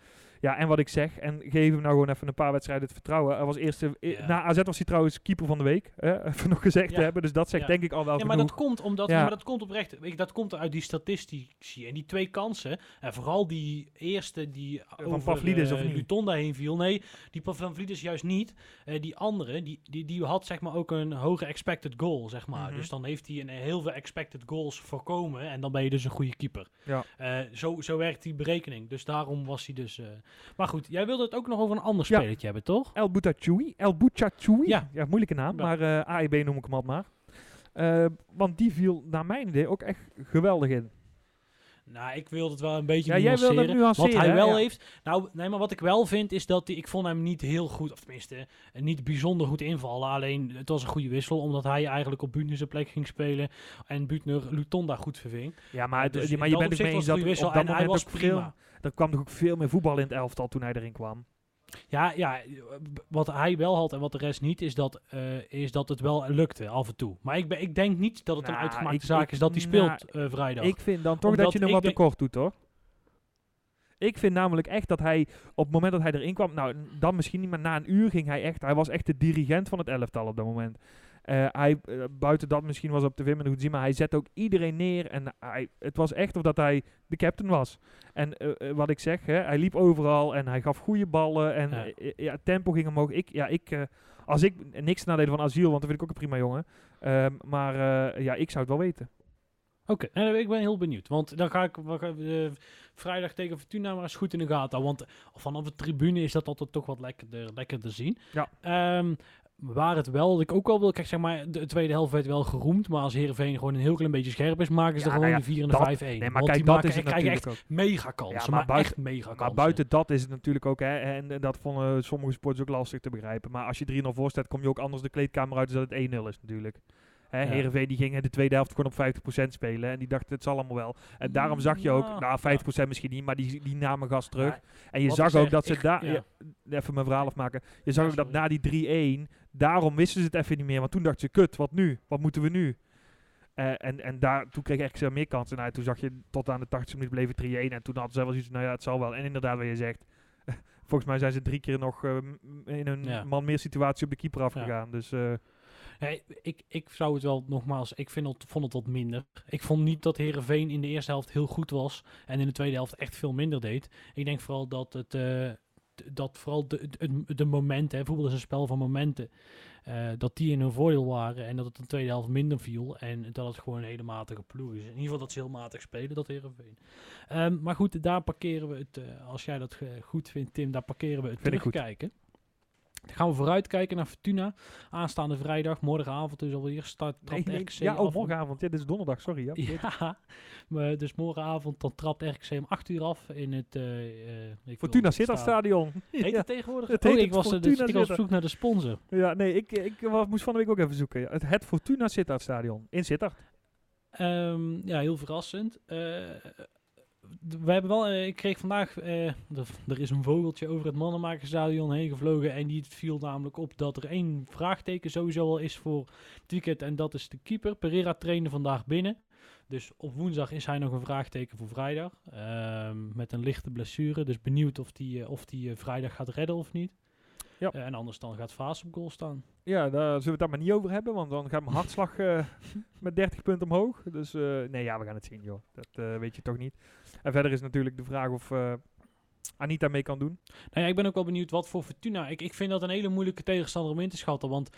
S3: Ja, en wat ik zeg, en geef hem nou gewoon even een paar wedstrijden het vertrouwen. Hij was eerste,
S2: Ja.
S3: Na AZ was hij trouwens keeper van de week, hè, even nog gezegd te hebben. Dus dat zegt denk ik al wel
S2: Ja, maar
S3: genoeg.
S2: dat komt omdat, maar dat komt oprecht. Je, dat komt uit die statistici en die twee kansen. En vooral die eerste die
S3: Van Pavlidis,
S2: eh,
S3: of niet?
S2: Lutonda heen viel. Nee, die van Pavlidis juist niet. Eh, die andere, die, die, die had zeg maar ook een hoge expected goal, zeg maar.
S3: Mhm.
S2: Dus dan heeft hij een, heel veel expected goals voorkomen en dan ben je dus een goede keeper.
S3: Ja.
S2: Eh, zo, zo werkt die berekening. Dus daarom was hij dus... eh, Maar goed, jij wilde het ook nog over een ander
S3: Ja.
S2: spelletje hebben, toch?
S3: El Boutachoui. El Boutachoui.
S2: Ja.
S3: Ja. moeilijke naam,
S2: Ja.
S3: maar eh AEB noem ik hem altijd maar. Eh, want die viel naar mijn idee ook echt geweldig in.
S2: Nou, ik wil het wel een beetje
S3: Ja, jij wilde
S2: nuanceren.
S3: het nuanceren,
S2: Wat hij wel
S3: Ja.
S2: heeft... Nou, nee, maar wat ik wel vind is dat hij... Ik vond hem niet heel goed, of tenminste, eh, niet bijzonder goed invallen. Alleen, het was een goede wissel, omdat hij eigenlijk op Buutner zijn plek ging spelen. En Buutner Lutonda goed verving.
S3: Ja, maar,
S2: Dus
S3: maar je bent het mee eens dat op dat
S2: wissel en
S3: moment
S2: hij was
S3: veel,
S2: prima.
S3: Er kwam toch ook veel meer voetbal in het elftal toen hij erin kwam.
S2: Ja, ja, wat hij wel had en wat de rest niet, is dat, eh, is dat het wel lukte af en toe. Maar ik, ben, ik denk niet dat het een
S3: Nou,
S2: uitgemaakte
S3: ik-
S2: zaak
S3: ik-
S2: is dat hij
S3: nou,
S2: speelt eh, vrijdag.
S3: Ik vind dan toch
S2: Omdat
S3: dat je hem wat tekort doet, hoor. Ik vind namelijk echt dat hij, op het moment dat hij erin kwam, nou, dan misschien niet, maar na een uur ging hij echt, hij was echt de dirigent van het elftal op dat moment. Eh, hij, eh, buiten dat misschien was op tv minder goed zien, maar hij zette ook iedereen neer en hij, het was echt of dat hij de captain was. En eh, wat ik zeg, hè, hij liep overal en hij gaf goede ballen en
S2: Ja.
S3: ja, tempo ging omhoog. Ik, ja, ik, als ik niks nadelen van asiel, want dat vind ik ook een prima jongen. Ehm, maar ja, ik zou het wel weten.
S2: Oké, ik ben heel benieuwd. Want dan ga ik we gaan, vrijdag tegen Fortuna maar eens goed in de gaten. Want vanaf de tribune is dat altijd toch wat lekkerder, lekker te zien.
S3: Ja.
S2: Ehm, waar het wel, dat ik ook wel wil, kijk zeg maar, de tweede helft werd wel geroemd. Maar als Heerenveen gewoon een heel klein beetje scherp is, maken ze
S3: Ja,
S2: er gewoon
S3: nou ja,
S2: de 4 en de
S3: dat-
S2: 5-1.
S3: Nee, maar kijk,
S2: die
S3: dat
S2: maken,
S3: is het
S2: krijgen echt
S3: ook.
S2: mega kansen.
S3: Ja,
S2: maar
S3: maar buiten-
S2: echt mega kansen.
S3: Maar buiten dat is het natuurlijk ook, hè, en, en dat vonden sommige sporters ook lastig te begrijpen. Maar als je 3-0 voor staat, kom je ook anders de kleedkamer uit, dus dat het 1-0 is natuurlijk. Hè,
S2: Ja.
S3: Heerenveen die ging de tweede helft gewoon op 50% spelen en die dachten het zal allemaal wel. En daarom zag je ook, nou 50% misschien niet, maar die, die namen gas terug.
S2: Ja,
S3: en je
S2: wat
S3: zag ook
S2: zeg,
S3: dat ze daar,
S2: ja.
S3: even mijn verhaal afmaken. Je zag ook dat na die 3-1, daarom wisten ze het even niet meer. Want toen dachten ze, kut, wat nu? Wat moeten we nu? Eh, en, en daar, toen kreeg ik meer kansen. Nou, toen zag je tot aan de 80 minuten bleef het 3-1. En toen hadden ze wel zoiets nou ja, het zal wel. En inderdaad, wat je zegt. Volgens mij zijn ze drie keer nog eh, in een
S2: Ja.
S3: man meer situatie op de keeper
S2: Ja.
S3: afgegaan. Dus eh,
S2: Nee, ik, ik zou het wel nogmaals, ik vind het, vond het wat minder. Ik vond niet dat Herenveen in de eerste helft heel goed was en in de tweede helft echt veel minder deed. Ik denk vooral dat het, dat vooral de, de, de momenten, hè, voetbal is een spel van momenten, eh, dat die in hun voordeel waren en dat het de tweede helft minder viel en dat het gewoon een hele matige ploeg is. In ieder geval dat ze heel matig spelen, dat Heerenveen. Ehm maar goed, daar parkeren we het, eh, als jij dat eh, goed vindt Tim, daar parkeren we het
S3: Vind ik goed.
S2: terugkijken. Dan gaan we vooruitkijken naar Fortuna. Aanstaande vrijdag, morgenavond dus alweer, start trapt
S3: Nee, nee,
S2: RKC
S3: ja, oh, morgenavond. Ja, dit is donderdag, sorry. Ja,
S2: Ja, maar dus morgenavond dan trapt RKC om 8 uur af in het... eh eh, ik
S3: Fortuna Sittard
S2: sta-
S3: Stadion.
S2: Heet
S3: ja.
S2: het tegenwoordig?
S3: Het
S2: oh, ik was, er-
S3: Fortuna
S2: dus, ik was op zoek naar de sponsor.
S3: ja, nee, ik, ik moest van de week ook even zoeken. Het, het Fortuna Sittard Stadion. In Sittard.
S2: Ehm, ja, heel verrassend. Eh, we hebben wel, eh, ik kreeg vandaag, eh, er, is een vogeltje over het Mannenmakerstadion heen gevlogen en die viel namelijk op dat er één vraagteken sowieso al is voor weekend en dat is de keeper. Pereira trainde vandaag binnen. Dus op woensdag is hij nog een vraagteken voor vrijdag. ehm, met een lichte blessure. Dus benieuwd of die, eh, of die vrijdag gaat redden of niet.
S3: Ja.
S2: Eh, en anders dan gaat Vaas op goal staan.
S3: Ja, daar zullen we het daar maar niet over hebben, want dan gaat mijn hartslag eh, met 30 punten omhoog. Dus eh, nee, ja, we gaan het zien, joh. Dat weet je toch niet. En verder is natuurlijk de vraag of Anita mee kan doen.
S2: Nou ja, ik ben ook wel benieuwd wat voor Fortuna. Ik, ik vind dat een hele moeilijke tegenstander om in te schatten. Want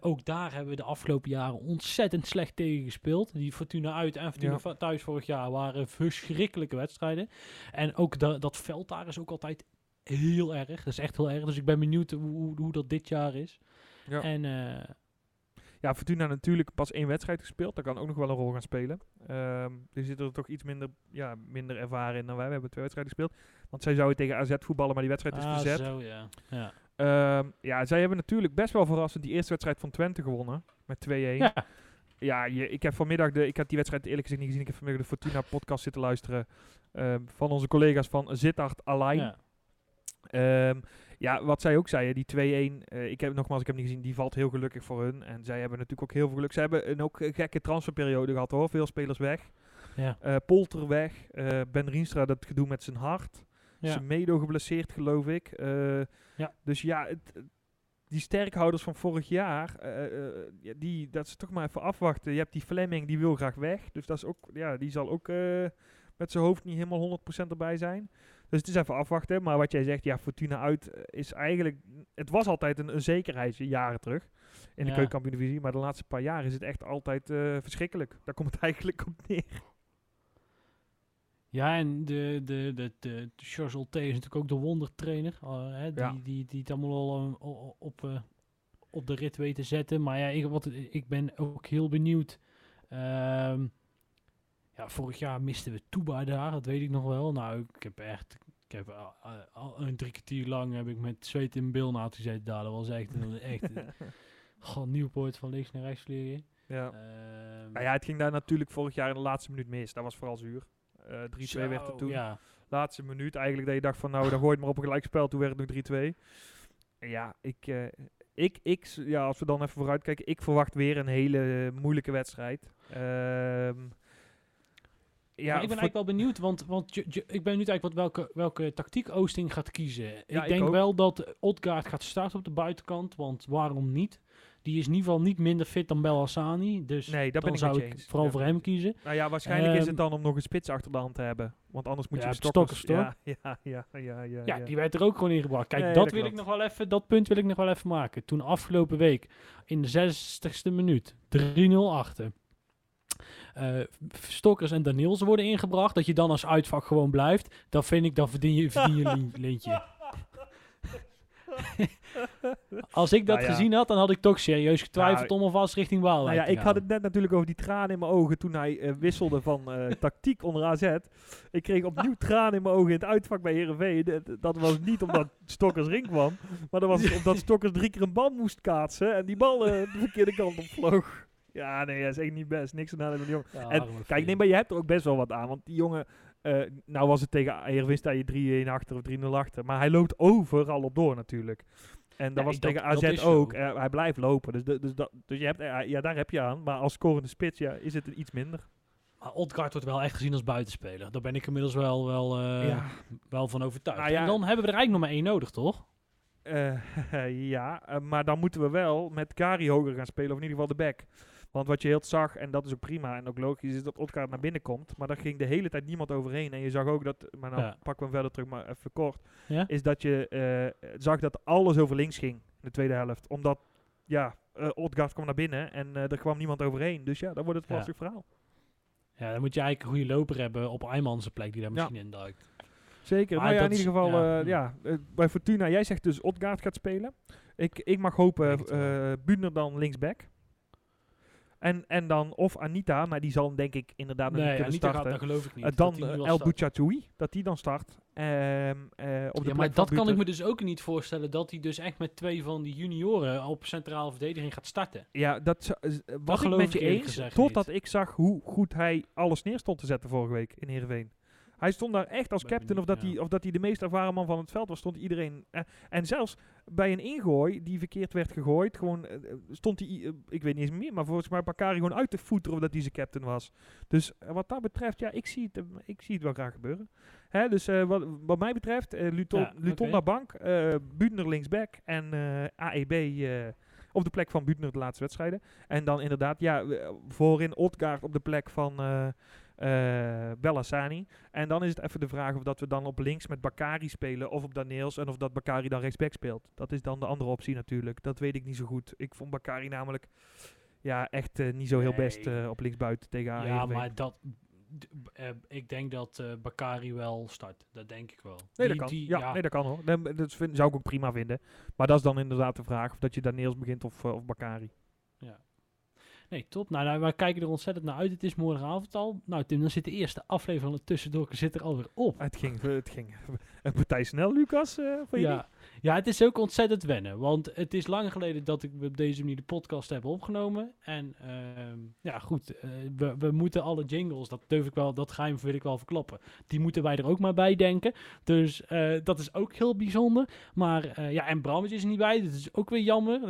S2: ook daar hebben we de afgelopen jaren ontzettend slecht tegen gespeeld. Die Fortuna uit en Fortuna
S3: Ja.
S2: thuis vorig jaar waren verschrikkelijke wedstrijden. En ook da- dat veld daar is ook altijd heel erg. Dat is echt heel erg. Dus ik ben benieuwd hoe, hoe, hoe dat dit jaar is.
S3: Ja.
S2: En eh,
S3: Ja, Fortuna natuurlijk pas één wedstrijd gespeeld. Dat kan ook nog wel een rol gaan spelen. Ehm die zitten er toch iets minder, ja, minder ervaren in dan wij. We hebben twee wedstrijden gespeeld. Want zij zouden tegen AZ voetballen, maar die wedstrijd is
S2: ah,
S3: verzet.
S2: zo, ja. ja.
S3: Ehm, ja, zij hebben natuurlijk best wel verrassend die eerste wedstrijd van Twente gewonnen. Met 2-1.
S2: Ja.
S3: Ja, je, ik heb vanmiddag de, ik heb die wedstrijd eerlijk gezegd niet gezien. Ik heb vanmiddag de Fortuna podcast zitten luisteren ehm, van onze collega's van Zittard Alain.
S2: ja.
S3: Ehm, ja, wat zij ook zeiden, die 2-1, eh, ik heb nogmaals, ik heb niet gezien, die valt heel gelukkig voor hun. En zij hebben natuurlijk ook heel veel geluk. Ze hebben een ook een gekke transferperiode gehad hoor, veel spelers weg.
S2: Ja.
S3: Eh, Polter weg, eh, Ben Rienstra dat gedoe met zijn hart.
S2: Ja.
S3: Zijn medo geblesseerd geloof ik. Eh,
S2: Ja.
S3: Dus ja, het, die sterkhouders van vorig jaar, eh, eh, ja, die, dat is toch maar even afwachten. Je hebt die Fleming, die wil graag weg. Dus dat is ook, ja, die zal ook eh, met zijn hoofd niet helemaal 100% erbij zijn. Dus het is even afwachten. Maar wat jij zegt, ja, Fortuna uit eh, is eigenlijk... Het was altijd een, een zekerheid, jaren terug, in de
S2: Ja.
S3: keukenkampioen-divisie. Maar de laatste paar jaar is het echt altijd eh, verschrikkelijk. Daar komt het eigenlijk op neer.
S2: Ja, en de, de, de, de, de Charles Olte is natuurlijk ook de wondertrainer. eh, hè, die,
S3: Ja.
S2: die, die het allemaal al op, op de rit weet te zetten. Maar ja, ik, wat, ik ben ook heel benieuwd. Ehm, ja, vorig jaar misten we Tuba daar, dat weet ik nog wel. Nou, ik heb echt... Ik heb al, een drie kwartier lang heb ik met zweet in bil na gezeten daar. Dat was echt, een- echt gewoon Nieuwpoort van links naar rechts vliegen.
S3: ja.
S2: Ehm,
S3: Nou ja, het ging daar natuurlijk vorig jaar in de laatste minuut mis. Dat was vooral zuur. Eh 3-2
S2: zo,
S3: werd het toen.
S2: Ja,
S3: Laatste minuut eigenlijk dat je dacht van nou, dan gooi het maar op een gelijkspel. Toen werd het nog 3-2. En Ja, ik, eh, ik, ik, ja, als we dan even vooruit kijken. Ik verwacht weer een hele moeilijke wedstrijd. Ehm ja,
S2: maar ik ben
S3: voor-
S2: eigenlijk wel benieuwd, want, want je, je- ik ben benieuwd eigenlijk wat, welke, welke tactiek Oosting gaat kiezen.
S3: Ja,
S2: ik
S3: ik
S2: denk
S3: ook.
S2: wel dat Odgaard gaat starten op de buitenkant, want waarom niet? Die is in ieder geval niet minder fit dan Belhassani, dus
S3: Nee,
S2: dan
S3: ben ik
S2: zou ik
S3: eens.
S2: vooral
S3: Ja.
S2: voor hem kiezen.
S3: Nou ja, waarschijnlijk is
S2: Ehm,
S3: het dan om nog een spits achter de hand te hebben. Want anders moet
S2: Ja,
S3: je. Stokkers, ja, ja, ja, ja, ja,
S2: Ja, die werd er ook gewoon ingebracht. Kijk,
S3: Nee,
S2: dat,
S3: dat
S2: wil ik nog wel even, dat punt wil ik nog wel even maken. Toen afgelopen week in de 60ste minuut 3-0 achter. Eh, Stokkers en Daniels worden ingebracht. Dat je dan als uitvak gewoon blijft. Dan vind ik, dan verdien je, verdien je een lintje. Als ik dat
S3: Nou ja.
S2: gezien had, dan had ik toch serieus getwijfeld
S3: Nou,
S2: om alvast richting Waalwijk
S3: Nou ja, ik
S2: gaan.
S3: had het net natuurlijk over die tranen in mijn ogen toen hij eh, wisselde van eh, tactiek onder AZ. Ik kreeg opnieuw tranen in mijn ogen in het uitvak bij Heerenveen. Dat, dat was niet omdat Stokkers ring kwam, maar dat was omdat Stokkers drie keer een bal moest kaatsen en die bal de verkeerde kant op vloog. Ja, nee, dat is echt niet best. Niks aan van die jongen.
S2: Ja,
S3: En kijk, nee, maar je hebt er ook best wel wat aan. Want die jongen, eh, nou was het tegen Heerenveen sta je 3-1 achter of 3-0 achter. Maar hij loopt overal op door natuurlijk. En dat was tegen
S2: dat
S3: AZ ook. Eh, hij blijft lopen. Dus, de- dus, dat, dus je hebt, eh, ja, daar heb je aan. Maar als scorende spits ja, is het iets minder.
S2: Maar Odgaard wordt wel echt gezien als buitenspeler. Daar ben ik inmiddels wel, wel,
S3: Ja.
S2: wel van overtuigd.
S3: Nou.
S2: En dan hebben we er eigenlijk nog maar één nodig, toch?
S3: Ja, maar dan moeten we wel met Kari hoger gaan spelen. Of in ieder geval de back. Want wat je heel zag, en dat is ook prima en ook logisch, is dat Odgaard naar binnen komt. Maar daar ging de hele tijd niemand overheen. En je zag ook dat, maar nou
S2: Ja.
S3: pakken we hem verder terug, maar even kort.
S2: Ja?
S3: Is dat je eh, zag dat alles over links ging in de tweede helft. Omdat, ja, eh Odgaard kwam naar binnen en eh, er kwam niemand overheen. Dus ja, dan wordt het een
S2: Ja.
S3: lastig verhaal.
S2: Ja, dan moet je eigenlijk een goede loper hebben op Eimans plek die daar misschien in duikt.
S3: Zeker.
S2: Maar
S3: nou ja, in ieder geval,
S2: ja,
S3: ja, ja, bij Fortuna, jij zegt dus Odgaard gaat spelen. Ik, ik mag hopen Buhner dan linksback. En, en dan of Anita, maar die zal denk ik inderdaad nog niet kunnen
S2: Anita gaat,
S3: starten.
S2: dat geloof ik niet.
S3: Eh, dan eh, El. Bouchatoui, dat die dan start. Ehm, eh, op de
S2: Ja, maar dat kan ik me dus ook niet voorstellen dat hij dus echt met twee van die junioren op centrale verdediging gaat starten.
S3: Ja, dat was ik
S2: geloof
S3: met je eens,
S2: gezegd
S3: totdat
S2: niet.
S3: ik zag hoe goed hij alles neer stond te zetten vorige week in Heerenveen. Hij stond daar echt als captain, of dat, hij, of dat hij de meest ervaren man van het veld was, stond iedereen... eh, en zelfs bij een ingooi, die verkeerd werd gegooid, gewoon, eh, eh, stond hij, eh, ik weet niet eens meer, maar volgens mij Bakari gewoon uit te voeteren of dat hij zijn captain was. Dus wat dat betreft, ja, ik zie het, ik zie het wel graag gebeuren. Hè, dus eh, wat, wat mij betreft, eh Luton,
S2: Ja,
S3: Luton naar bank, eh Buutner linksback en eh, AEB eh, op de plek van Buutner de laatste wedstrijden. En dan inderdaad, ja, voorin Odgaard op de plek van eh Bellassani. En dan is het even de vraag of dat we dan op links met Bakari spelen of op Daniels en of dat Bakari dan rechtsback speelt. Dat is dan de andere optie natuurlijk. Dat weet ik niet zo goed. Ik vond Bakari namelijk ja, echt eh, niet zo heel best eh, op linksbuiten tegen
S2: ja,
S3: Heerenveen.
S2: maar dat... ik denk dat eh Bakari wel start. Dat denk ik wel.
S3: Nee,
S2: Die-
S3: dat kan.
S2: die-
S3: ja, Nee, dat kan hoor. Dat vind, zou ik ook prima vinden. Maar dat is dan inderdaad de vraag of dat je Daniels begint of, of Bakari.
S2: Nee, top. Nou, nou, wij kijken er ontzettend naar uit. Het is morgenavond al. Nou, Tim, dan zit de eerste aflevering van het Tussendoor zit er alweer op.
S3: Het ging, het ging een partij snel, Lucas, eh voor jullie.
S2: Ja. het is ook ontzettend wennen. Want het is lang geleden dat ik op deze manier de podcast heb opgenomen. En ehm, ja, goed, eh, we, we moeten alle jingles, dat durf ik wel, dat geheim wil ik wel verklappen. Die moeten wij er ook maar bij denken. Dus eh, dat is ook heel bijzonder. Maar eh, ja, en Bram is er niet bij. Dat is ook weer jammer.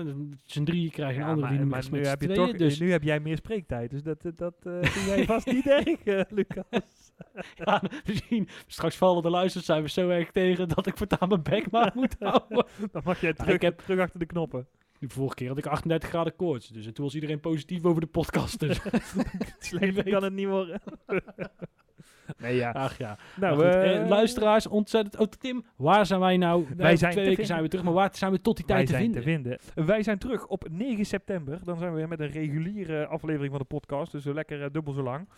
S2: Z'n drieën krijgen een
S3: Ja,
S2: andere
S3: maar,
S2: die
S3: maar
S2: met,
S3: nu, heb je
S2: tweeën,
S3: toch,
S2: dus
S3: nu heb jij meer spreektijd. Dus dat, dat vind jij vast niet erg, eh, Lucas.
S2: ja, misschien straks vallen de we zo erg tegen dat ik voortaan mijn bek maar moet houden.
S3: Dan mag jij terug,
S2: ik heb-
S3: terug achter de knoppen.
S2: De vorige keer had ik 38 graden koorts. Dus en toen was iedereen positief over de podcast. Dus
S3: Slechter kan het niet worden. Nee, ja.
S2: ach ja.
S3: Nou,
S2: goed,
S3: eh,
S2: eh, luisteraars, ontzettend. Oh, Tim, waar zijn wij nou?
S3: Wij
S2: Eh,
S3: zijn
S2: twee weken
S3: vinden.
S2: zijn we terug, maar waar zijn we tot die
S3: wij
S2: tijd te
S3: zijn
S2: vinden?
S3: te vinden. Wij zijn terug op 9 september. Dan zijn we weer met een reguliere aflevering van de podcast. Dus lekker dubbel zo lang.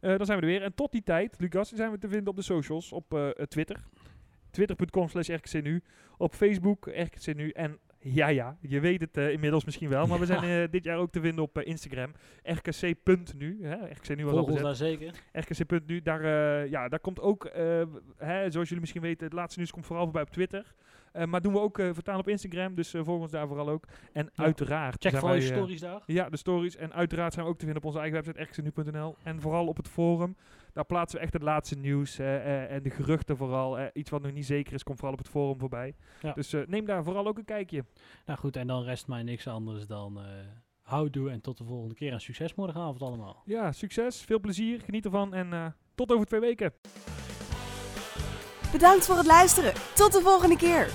S3: Dan zijn we er weer. En tot die tijd, Lucas, zijn we te vinden op de socials. Op Twitter. Twitter.com slash RKCNU. Op Facebook RKCNU. En ja, ja, je weet het eh, inmiddels misschien wel. Maar we zijn eh, dit jaar ook te vinden op eh, Instagram. RKC.nu. RKCNU was
S2: daar zeker.
S3: RKC.nu, daar, ja, daar komt ook, hè, zoals jullie misschien weten, het laatste nieuws komt vooral voorbij op Twitter. Maar doen we ook vertalen op Instagram, dus volg ons daar vooral ook. En
S2: Ja.
S3: uiteraard
S2: Check vooral je stories daar.
S3: ja, de stories. En uiteraard zijn we ook te vinden op onze eigen website rkcnu.nl. En vooral op het forum. Daar plaatsen we echt het laatste nieuws eh, eh, en de geruchten vooral. Eh, iets wat nog niet zeker is, komt vooral op het forum voorbij.
S2: Ja.
S3: Dus eh, neem daar vooral ook een kijkje.
S2: Nou goed, en dan rest mij niks anders dan eh houdoe en tot de volgende keer. En succes morgenavond allemaal.
S3: Ja, succes, veel plezier, geniet ervan en eh, tot over twee weken.
S1: Bedankt voor het luisteren. Tot de volgende keer.